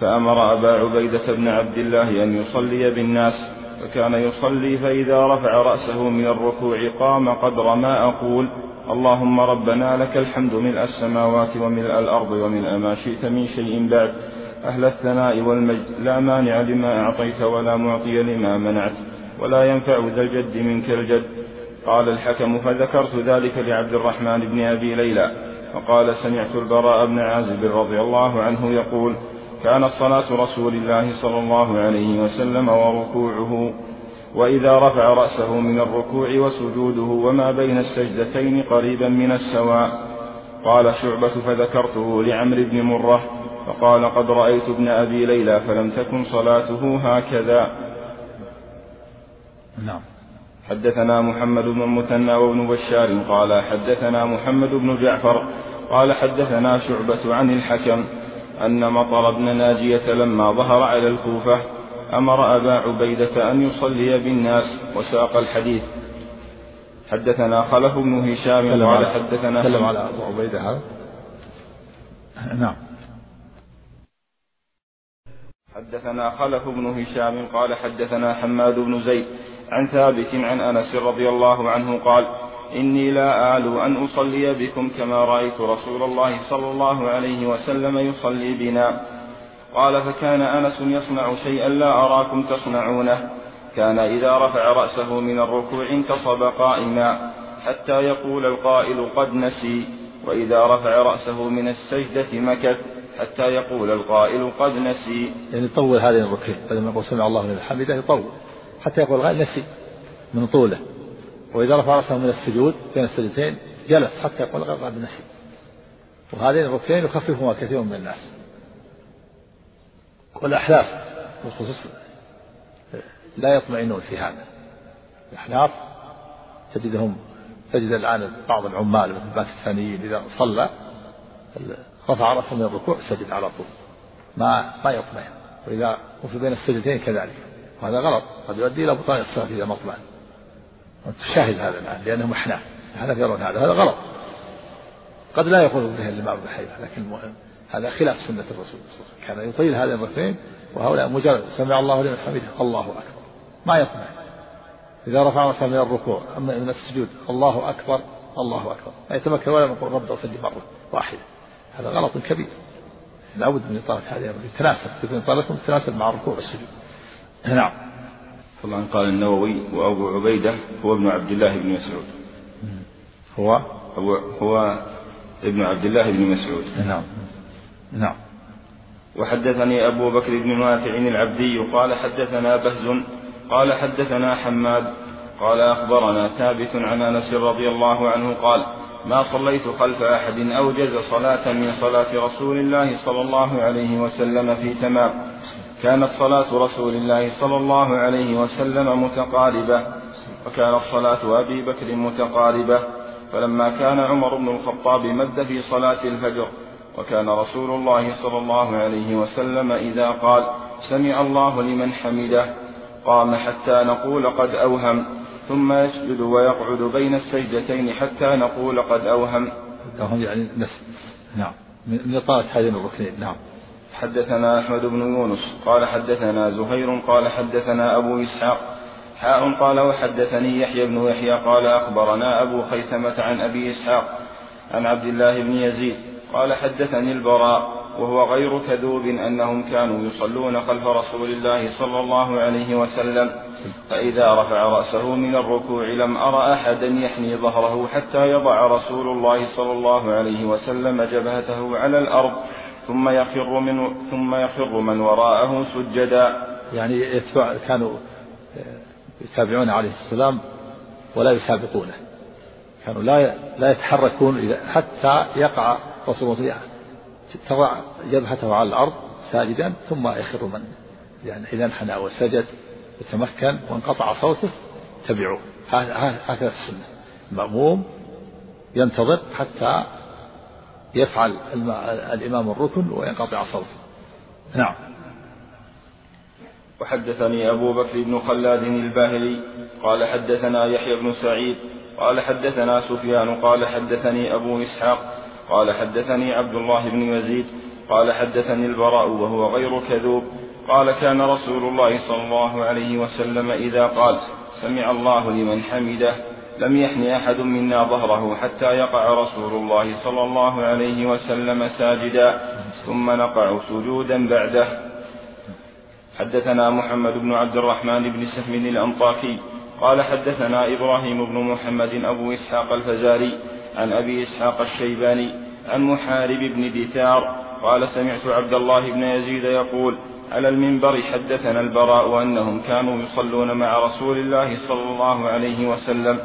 فأمر أبا عبيدة بن عبد الله أن يصلي بالناس فكان يصلي فإذا رفع رأسه من الركوع قام قدر ما أقول اللهم ربنا لك الحمد ملء السماوات وملء الأرض وملء ما شئت من شيء بعد. أهل الثناء والمجد لا مانع لما أعطيت ولا معطي لما منعت ولا ينفع ذا الجد منك الجد. قال الحكم فذكرت ذلك لعبد الرحمن بن أبي ليلى فقال سمعت البراء بن عازب رضي الله عنه يقول كانت صلاة رسول الله صلى الله عليه وسلم وركوعه وإذا رفع رأسه من الركوع وسجوده وما بين السجدتين قريبا من السواء. قال شعبة فذكرته لعمرو بن مرة فقال قد رأيت ابن أبي ليلى فلم تكن صلاته هكذا. نعم. حدثنا محمد بن المثنى وابن بشار قال حدثنا محمد بن جعفر قال حدثنا شعبة عن الحكم أن مطر بن ناجية لما ظهر على الكوفة أمر أبا عبيدة أن يصلي بالناس وساق الحديث. حدثنا خلف بن هشام قال حدثنا تكلم على أبو عبيدة. هذا نعم. حدثنا خلف بن هشام قال حدثنا حماد بن زيد عن ثابت عن أنس رضي الله عنه قال إني لا اعلو أن أصلي بكم كما رأيت رسول الله صلى الله عليه وسلم يصلي بنا. قال فكان أنس يصنع شيئا لا أراكم تصنعونه. كان إذا رفع رأسه من الركوع انتصب قائما حتى يقول القائل قد نسي وإذا رفع رأسه من السجدة مكث حتى يقول القائل قد نسي. يعني يطول هذه الركن بدل ما يقول سمع الله لمن حمده يطول حتى يقول القائل نسي من طوله. وإذا رفع رأسه من السجود بين السجدتين جلس حتى يقول قد نسي. وهذين الركنين يخففهما كثير من الناس. والأحلاف بالخصوص لا يطمئنون في هذا. الأحلاف تجدهم تجد الآن بعض العمال مثل الباكستانيين إذا صلى رفع رأسه من الركوع سجد على طول. ما ما يطمئن. وإذا وفي بين السجدتين كذلك. وهذا غلط. قد يؤدي إلى بطلان الصلاة إذا ما اطمئن. تشاهد هذا الآن لأنهم أحناف. الحنف يرون هذا. هذا غلط. قد لا يقول به الإمام ابن لكن هذا خلاف سنة الرسول صلى الله عليه وسلم. كان يطيل هذا الركعتين وهؤلاء مجرد سمع الله لمن حمده الله أكبر. ما يطمئن إذا رفع رأسه من الركوع أما من السجود الله أكبر الله أكبر. ما يتمكن ولا يقول رب اغفر مرة واحدة. هذا غلط كبير. لابد من إطالة هذه يتناسب. تكون إطالتهم تتناسب مع الركوع والسجود. نعم. طبعا قال النووي وأبو عبيدة هو ابن عبد الله بن مسعود. هو؟ هو هو ابن عبد الله بن مسعود. نعم. نعم. وحدثني أبو بكر بن نافع العبدي قال حدثنا بهز قال حدثنا حماد قال أخبرنا ثابت عن أنس رضي الله عنه قال ما صليت خلف أحد أوجز صلاة من صلاة رسول الله صلى الله عليه وسلم في تمام. كانت صلاة رسول الله صلى الله عليه وسلم متقاربة وكانت صلاة أبي بكر متقاربة. فلما كان عمر بن الخطاب مد في صلاة الفجر وكان رسول الله صلى الله عليه وسلم إذا قال سمع الله لمن حمده قام حتى نقول قد أوهم ثم يسجد ويقعد بين السجدتين حتى نقول قد أوهم. أوهم يعني نس نعم. من إطالة هذين الركنين نعم. حدثنا أحمد بن يونس قال حدثنا زهير قال حدثنا أبو إسحاق حاء قال وحدثني يحيى بن يحيى قال أخبرنا أبو خيثمة عن أبي إسحاق عن عبد الله بن يزيد قال حدثني البراء وهو غير كذوب أنهم كانوا يصلون خلف رسول الله صلى الله عليه وسلم فإذا رفع رأسه من الركوع لم أر أحدا يحني ظهره حتى يضع رسول الله صلى الله عليه وسلم جبهته على الأرض ثم يخر من ثم يخر من وراءه سجدا. يعني يتبع كانوا يتابعون عليه السلام ولا يسابقونه. كانوا لا لا يتحركون حتى يقع رسول الله تضع جبهته على الأرض ساجدا ثم يخر من يعني إذا انحنى وسجد وتمكن وانقطع صوته تبعوه هكذا السنة. المأموم ينتظر حتى يفعل الإمام الركن وينقطع صوته. نعم. وحدثني أبو بكر بن خلاد الباهلي قال حدثنا يحيى بن سعيد قال حدثنا سفيان قال حدثني أبو إسحاق قال حدثني عبد الله بن يزيد قال حدثني البراء وهو غير كذوب قال كان رسول الله صلى الله عليه وسلم إذا قال سمع الله لمن حمده لم يحن أحد منا ظهره حتى يقع رسول الله صلى الله عليه وسلم ساجدا ثم نقع سجودا بعده. حدثنا محمد بن عبد الرحمن بن سهم الأنطاكي قال حدثنا إبراهيم بن محمد أبو إسحاق الفزاري عن أبي إسحاق الشيباني عن محارب بن دثار قال سمعت عبد الله بن يزيد يقول على المنبر حدثنا البراء أنهم كانوا يصلون مع رسول الله صلى الله عليه وسلم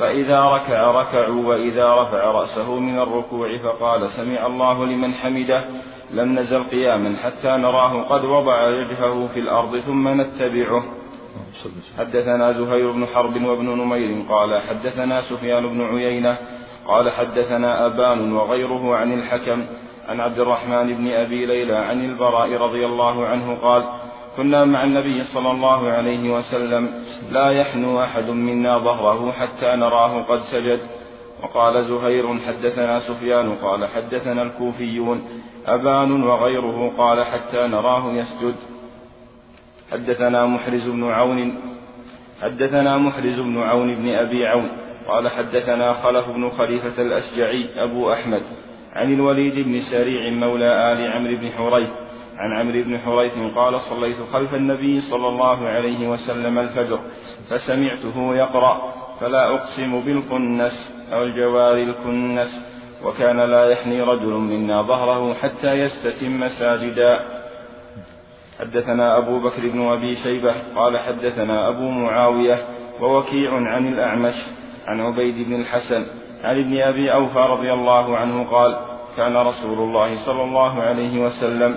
فإذا ركع ركعوا وإذا رفع رأسه من الركوع فقال سمع الله لمن حمده لم نزل قياما حتى نراه قد وضع وجهه في الأرض ثم نتبعه. حدثنا زهير بن حرب وابن نمير قال حدثنا سفيان بن عيينة قال حدثنا أبان وغيره عن الحكم عن عبد الرحمن بن أبي ليلى عن البراء رضي الله عنه قال كنا مع النبي صلى الله عليه وسلم لا يحنو أحد منا ظهره حتى نراه قد سجد. وقال زهير حدثنا سفيان. قال حدثنا الكوفيون. أبان وغيره قال حتى نراه يسجد. حدثنا محرز بن عون حدثنا محرز بن عون بن أبي عون. قال حدثنا خلف بن خليفة الأشجعي أبو أحمد عن الوليد بن سريع مولى آل عمرو بن حريث عن عمرو بن حريث قال صليت خلف النبي صلى الله عليه وسلم الفجر فسمعته يقرأ فلا أقسم بالكنس أو الجوار الكنس وكان لا يحني رجل منا ظهره حتى يستتم ساجدا. حدثنا أبو بكر بن أبي شيبة قال حدثنا أبو معاوية ووكيع عن الأعمش عن عبيد بن الحسن عن ابن أبي أوفى رضي الله عنه قال كان رسول الله صلى الله عليه وسلم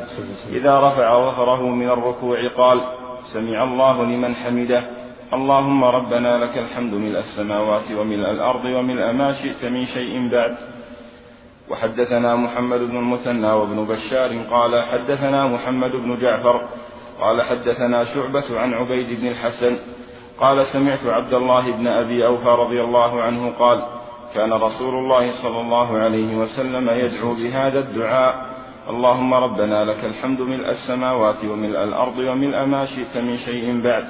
إذا رفع ظهره من الركوع قال سمع الله لمن حمده اللهم ربنا لك الحمد ملء السماوات وملء الأرض وملء ما شئت من شيء بعد. وحدثنا محمد بن المثنى وابن بشار قال حدثنا محمد بن جعفر قال حدثنا شعبة عن عبيد بن الحسن قال سمعت عبد الله بن أبي أوفى رضي الله عنه قال كان رسول الله صلى الله عليه وسلم يدعو بهذا الدعاء اللهم ربنا لك الحمد ملء السماوات وملء الأرض وملء ما شئت من شيء بعد.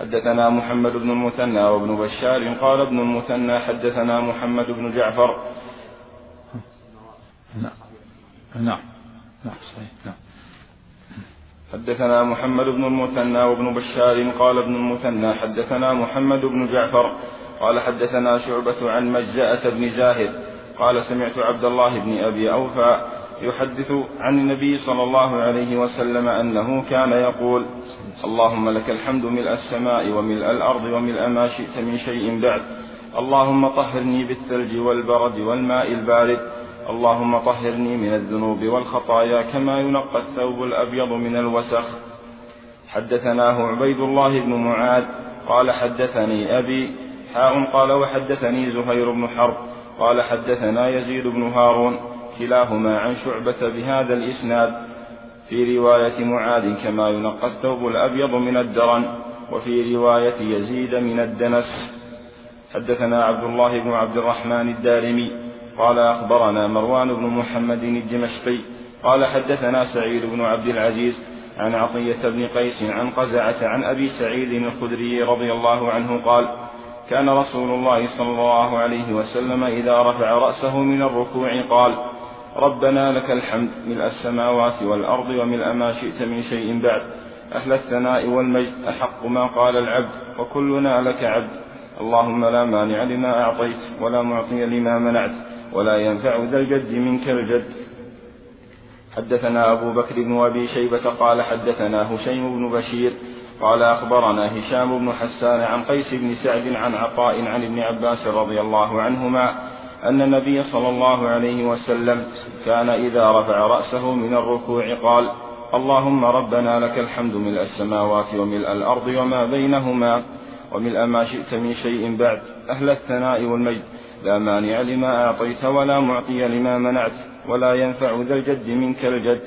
حدثنا محمد بن المثنى وابن بشار قال ابن المثنى حدثنا محمد بن جعفر. نعم. نعم نعم صحيح نعم. حدثنا محمد بن المثنى وابن بشار قال ابن المثنى حدثنا محمد بن جعفر قال حدثنا شعبة عن مجزأة بن زاهد قال سمعت عبد الله بن أبي أوفى يحدث عن النبي صلى الله عليه وسلم أنه كان يقول اللهم لك الحمد ملء السماء وملء الأرض وملء ما شئت من شيء بعد اللهم طهرني بالثلج والبرد والماء البارد اللهم طهرني من الذنوب والخطايا كما ينقى الثوب الأبيض من الوسخ. حدثناه عبيد الله بن معاذ قال حدثني أبي حاء قال وحدثني زهير بن حرب قال حدثنا يزيد بن هارون كلاهما عن شعبة بهذا الإسناد. في رواية معاذ كما ينقى الثوب الأبيض من الدرن وفي رواية يزيد من الدنس. حدثنا عبد الله بن عبد الرحمن الدارمي قال أخبرنا مروان بن محمد الدمشقي قال حدثنا سعيد بن عبد العزيز عن عطية بن قيس عن قزعة عن أبي سعيد الخدري رضي الله عنه قال كان رسول الله صلى الله عليه وسلم إذا رفع رأسه من الركوع قال ربنا لك الحمد ملء السماوات والأرض وملء ما شئت من شيء بعد أهل الثناء والمجد أحق ما قال العبد وكلنا لك عبد اللهم لا مانع لما أعطيت ولا معطي لما منعت. ولا ينفع ذا الجد منك الجد. حدثنا أبو بكر بن أبي شيبة قال حدثنا هشيم بن بشير قال أخبرنا هشام بن حسان عن قيس بن سعد عن عطاء عن ابن عباس رضي الله عنهما أن النبي صلى الله عليه وسلم كان إذا رفع رأسه من الركوع قال اللهم ربنا لك الحمد ملء السماوات وملء الأرض وما بينهما وملء ما شئت من شيء بعد أهل الثناء والمجد لا مانع لما أعطيت ولا معطي لما منعت ولا ينفع ذا الجد منك الجد.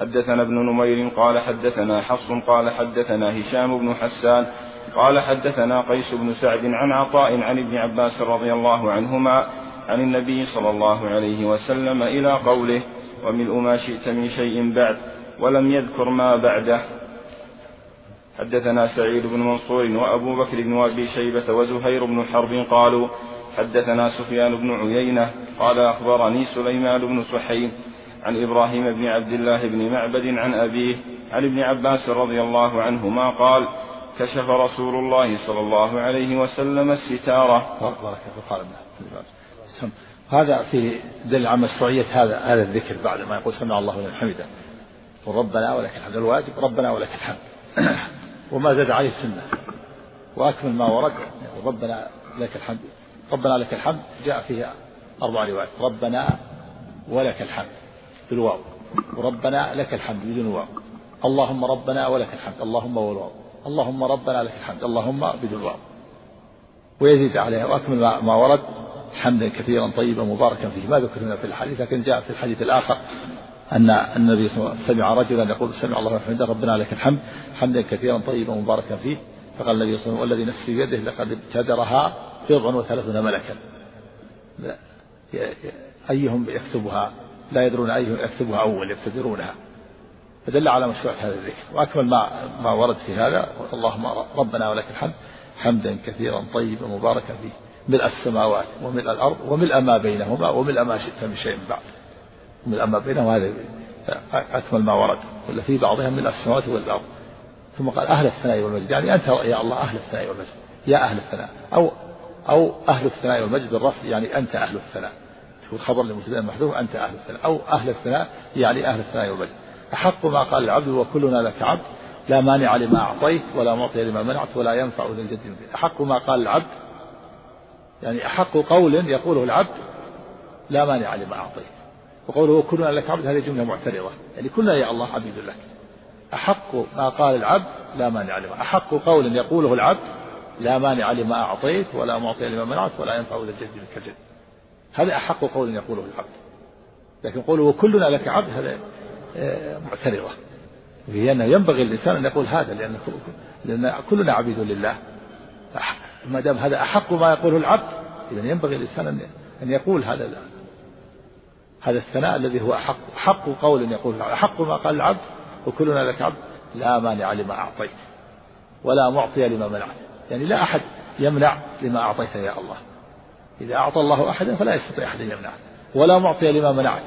حدثنا ابن نمير قال حدثنا حفص قال حدثنا هشام بن حسان قال حدثنا قيس بن سعد عن عطاء عن ابن عباس رضي الله عنهما عن النبي صلى الله عليه وسلم إلى قوله وملء ما شئت من شيء بعد ولم يذكر ما بعده. حدثنا سعيد بن منصور وأبو بكر بن أبي شيبة وزهير بن حرب قالوا حدثنا سفيان بن عيينة قال أخبرني سليمان بن سحيم عن إبراهيم بن عبد الله بن معبد عن أبيه عن ابن عباس رضي الله عنهما قال كشف رسول الله صلى الله عليه وسلم الستارة. بارك هذا في دل على مشروعية هذا هذا الذكر بعد ما يقول سمع الله لمن حمده. ربنا ولك الحمد. الواجب ربنا ولك الحمد. وما زاد عليه السنة. وأكمل ما ورد ربنا لك الحمد. ربنا لك الحمد. جاء فيه أربع روايات. ربنا ولك الحمد بالواو. وربنا لك الحمد بدون واو. اللهم ربنا ولك الحمد. اللهم والواو. اللهم ربنا لك الحمد. اللهم بدون واو. ويزيد عليها. وأكمل ما ورد. حمدا كثيرا طيبا مباركا فيه. ما ذكرنا في الحديث لكن جاء في الحديث الآخر أن النبي صلى الله عليه وسلم سمع رجلا يقول سمع الله حمدا ربنا لك الحمد. حمدا كثيرا طيبا مباركا فيه. فقال النبي صلى الله عليه وسلم والذي نفسي بيده لقد ابتدرها بضع وثلاثون ملكا. أيهم يكتبها؟ لا يدرون أيهم يكتبها أول يبتدرونها. فدل على مشروع هذا الذكر. وأكمل ما ما ورد في هذا. اللهم ربنا ولك الحمد حمدا كثيرا طيبا مباركا فيه. ملء السماوات وملء الأرض وملء ما بينهما وملء ما شئت من شيء بعد. ملء ما بينهما هذا أكمل ما ورد. ولا في بعضها ملء السماوات والأرض. ثم قال أهل الثناء والمجد. يعني أنت يا الله أهل الثناء والمجد. يا أهل الثناء. أو أو أهل الثناء والمجد بالرفع يعني أنت أهل الثناء. تكون خبر لمبتدأ محذوف أنت أهل الثناء. أو أهل الثناء يعني أهل الثناء والمجد. أحق ما قال العبد وكلنا لك عبد. لا مانع لما أعطيت ولا معطي لما منعت ولا ينفع ذا الجد أحق ما قال العبد يعني أحق قول يقوله العبد لا مانع لما أعطيت. وقوله كلنا لك عبد هذه جملة معترضة. يعني كلنا يا الله عبيد لك. أحق ما قال العبد لا مانع لما أحق قول يقوله العبد لا مانع لما أعطيت ولا معطي لما منعت ولا ينفع ذا الجد منك الجد. هذا أحق قول يقوله العبد. لكن قوله كلنا لك عبد هذا آه، معترضة. أنه ينبغي للإنسان أن يقول هذا لأن لأن كلنا عبيد لله. ما دام هذا أحق ما يقوله العبد إذا ينبغي الإنسان أن يقول هذا هذا الثناء الذي هو أحق. حق قول يقول أحق ما قال العبد وكلنا لك عبد. لا مانع لما أعطيت ولا معطي لما منعت. يعني لا أحد يمنع لما أعطيت يا الله. إذا أعطى الله أحدا فلا يستطيع أحد أن يمنعه. ولا معطي لما منعت.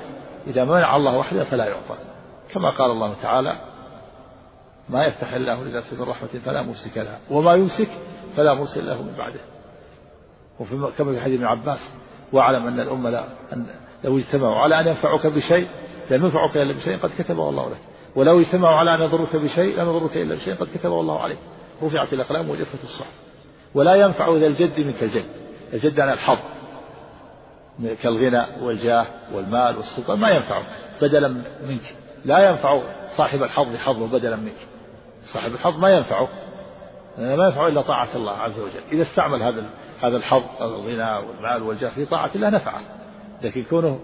إذا منع الله وحده فلا يعطى. كما قال الله تعالى ما يفتح الله للناس من رحمة فلا ممسك لها وما يمسك فلا مرسل له من بعده. وفي كما في حديث ابن عباس واعلم أن الأمة لا أن لو اجتمعوا على أن ينفعوك بشيء لم ينفعوك إلا بشيء قد كتبه الله لك. ولو اجتمعوا على أن يضروك بشيء لم يضروك إلا بشيء قد كتبه الله عليك. رفعت الأقلام وجفت الصحف ولا ينفع ذا الجد منك الجد. الجد عن الحظ. كالغنى والجاه والمال والسلطان ما ينفعه بدلا منك. لا ينفع صاحب الحظ حظه بدلا منك. صاحب الحظ ما ينفعه ما ينفعه إلا طاعة الله عز وجل. إذا استعمل هذا هذا الحظ الغنى والمال والجاه في طاعة الله نفعه. لكن كونه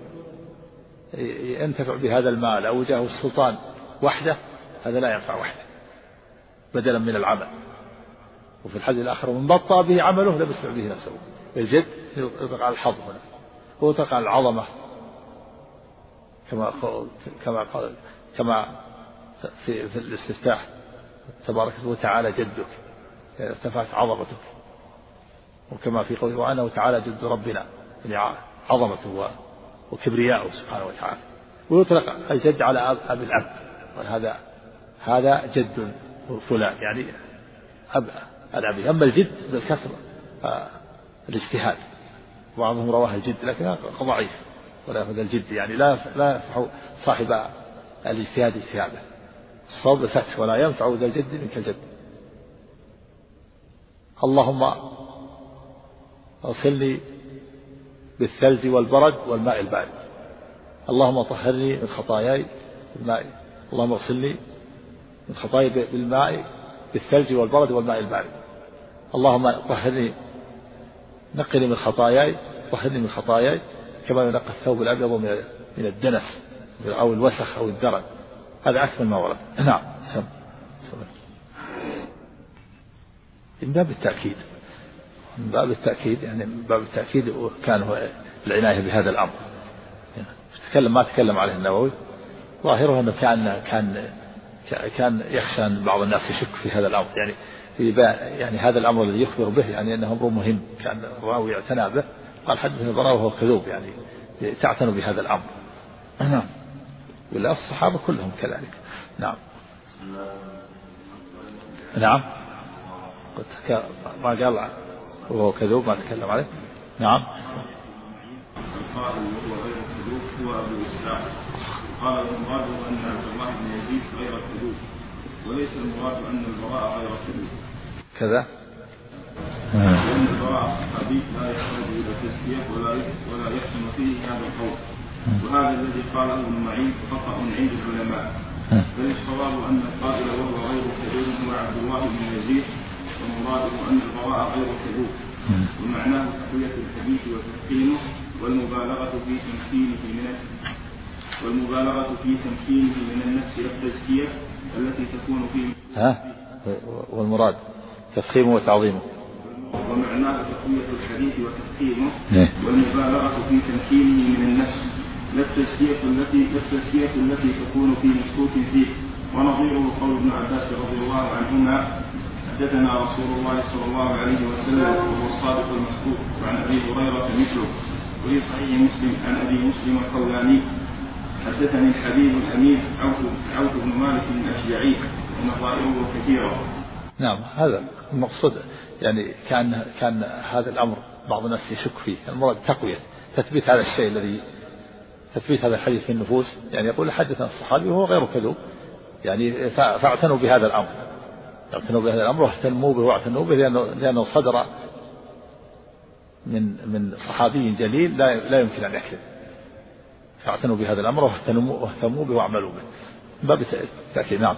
ينتفع بهذا المال أو جاه السلطان وحده هذا لا ينفع وحده بدلا من العمل. وفي الحديث الآخر من بطأ به عمله لم يسمع به نفسه. الجد يطلق على الحظ هنا ويطلق على العظمة كما كما قال كما في, في الاستفتاح تبارك وتعالى جدك ارتفعت عظمتك. وكما في قوله وأنه تعالى جد ربنا يعني عظمته وكبرياءه سبحانه وتعالى. ويطلق الجد على أب الأب. هذا هذا جد فلان يعني أب الأبي أما الجد بالكسر الاجتهاد. بعضهم رواه الجد لكن ضعيف. ولا يأخذ الجد يعني لا لا ينفع صاحب الاجتهاد اجتهاده. الصواب بالفتح ولا ينفع ذا الجد منك الجد. اللهم اغسلني بالثلج والبرد والماء البارد. اللهم طهرني من خطاياي بالماء اللهم اغسلني من خطاياي بالماء بالثلج والبرد والماء البارد. اللهم طهرني نقني من خطاياي طهرني من خطاياي كما ينقى الثوب الأبيض من من الدنس أو الوسخ أو الدرن هذا أكثر ما ورد. نعم. سم. من باب التأكيد. من باب التأكيد يعني من باب التأكيد كان هو العناية بهذا الأمر. تكلم ما تكلم عليه النووي. ظاهره أنه كان كان كان يخشى أن بعض الناس يشك في هذا الأمر. يعني يعني هذا الأمر الذي يخبر به يعني أنه أمر مهم. كان الراوي اعتنى به. قال حدثني البراء وهو كذوب يعني تعتنوا بهذا الأمر. نعم. ولا الصحابة كلهم كذلك. نعم. نعم. قلت ما قال وهو كذوب ما تكلم عليه. نعم. القائل وهو غير الكذوب هو أبو إسحاق. قال المراد أن عبد الله بن يزيد غير الكذوب وليس المراد أن البراء غير الكذوب كذا؟ لأن البراء الصحابي لا يحتاج إلى تزكية ولا ولا يحسن فيه هذا القول. وهذا الذي قاله ابن معين خطأ عند العلماء. بل الصواب أن القائل وهو غير كذوب هو عبد الله بن يزيد ومراده أن البراء غير كذوب ومعناه تقويه الحديث وتسخينه والمبالغة في تمكينه من والمبالغة في تمكينه من النفس التزكية التي تكون فيه ها؟ والمراد تفخيمه وتعظيمه. ومعناه تقوية الحديث وتفخيمه. إيه. والمبالغة في تمكينه من النفس لا التزكية التي لا التزكية التي تكون في مشكوك فيه. ونظيره قول ابن عباس رضي الله عنهما حدثنا رسول الله صلى الله عليه وسلم وهو الصادق المصدوق وعن أبي هريرة مثله. وفي صحيح مسلم عن أبي مسلم الخولاني حدثني الحبيب الامين عوف عوف بن مالك الاشجعي ونظائره كثيره. نعم هذا المقصود يعني كان كان هذا الأمر بعض الناس يشك فيه، المراد تقوية تثبيت هذا الشيء الذي تثبيت هذا الحديث في النفوس. يعني يقول حدثنا الصحابي وهو غير كذوب. يعني فاعتنوا بهذا الأمر. اعتنوا بهذا الأمر واهتموا به واعتنوا به لأنه لأنه صدر من من صحابي جليل لا لا يمكن أن يكذب. فاعتنوا بهذا الأمر واهتموا به واعملوا به. باب التأكيد نعم.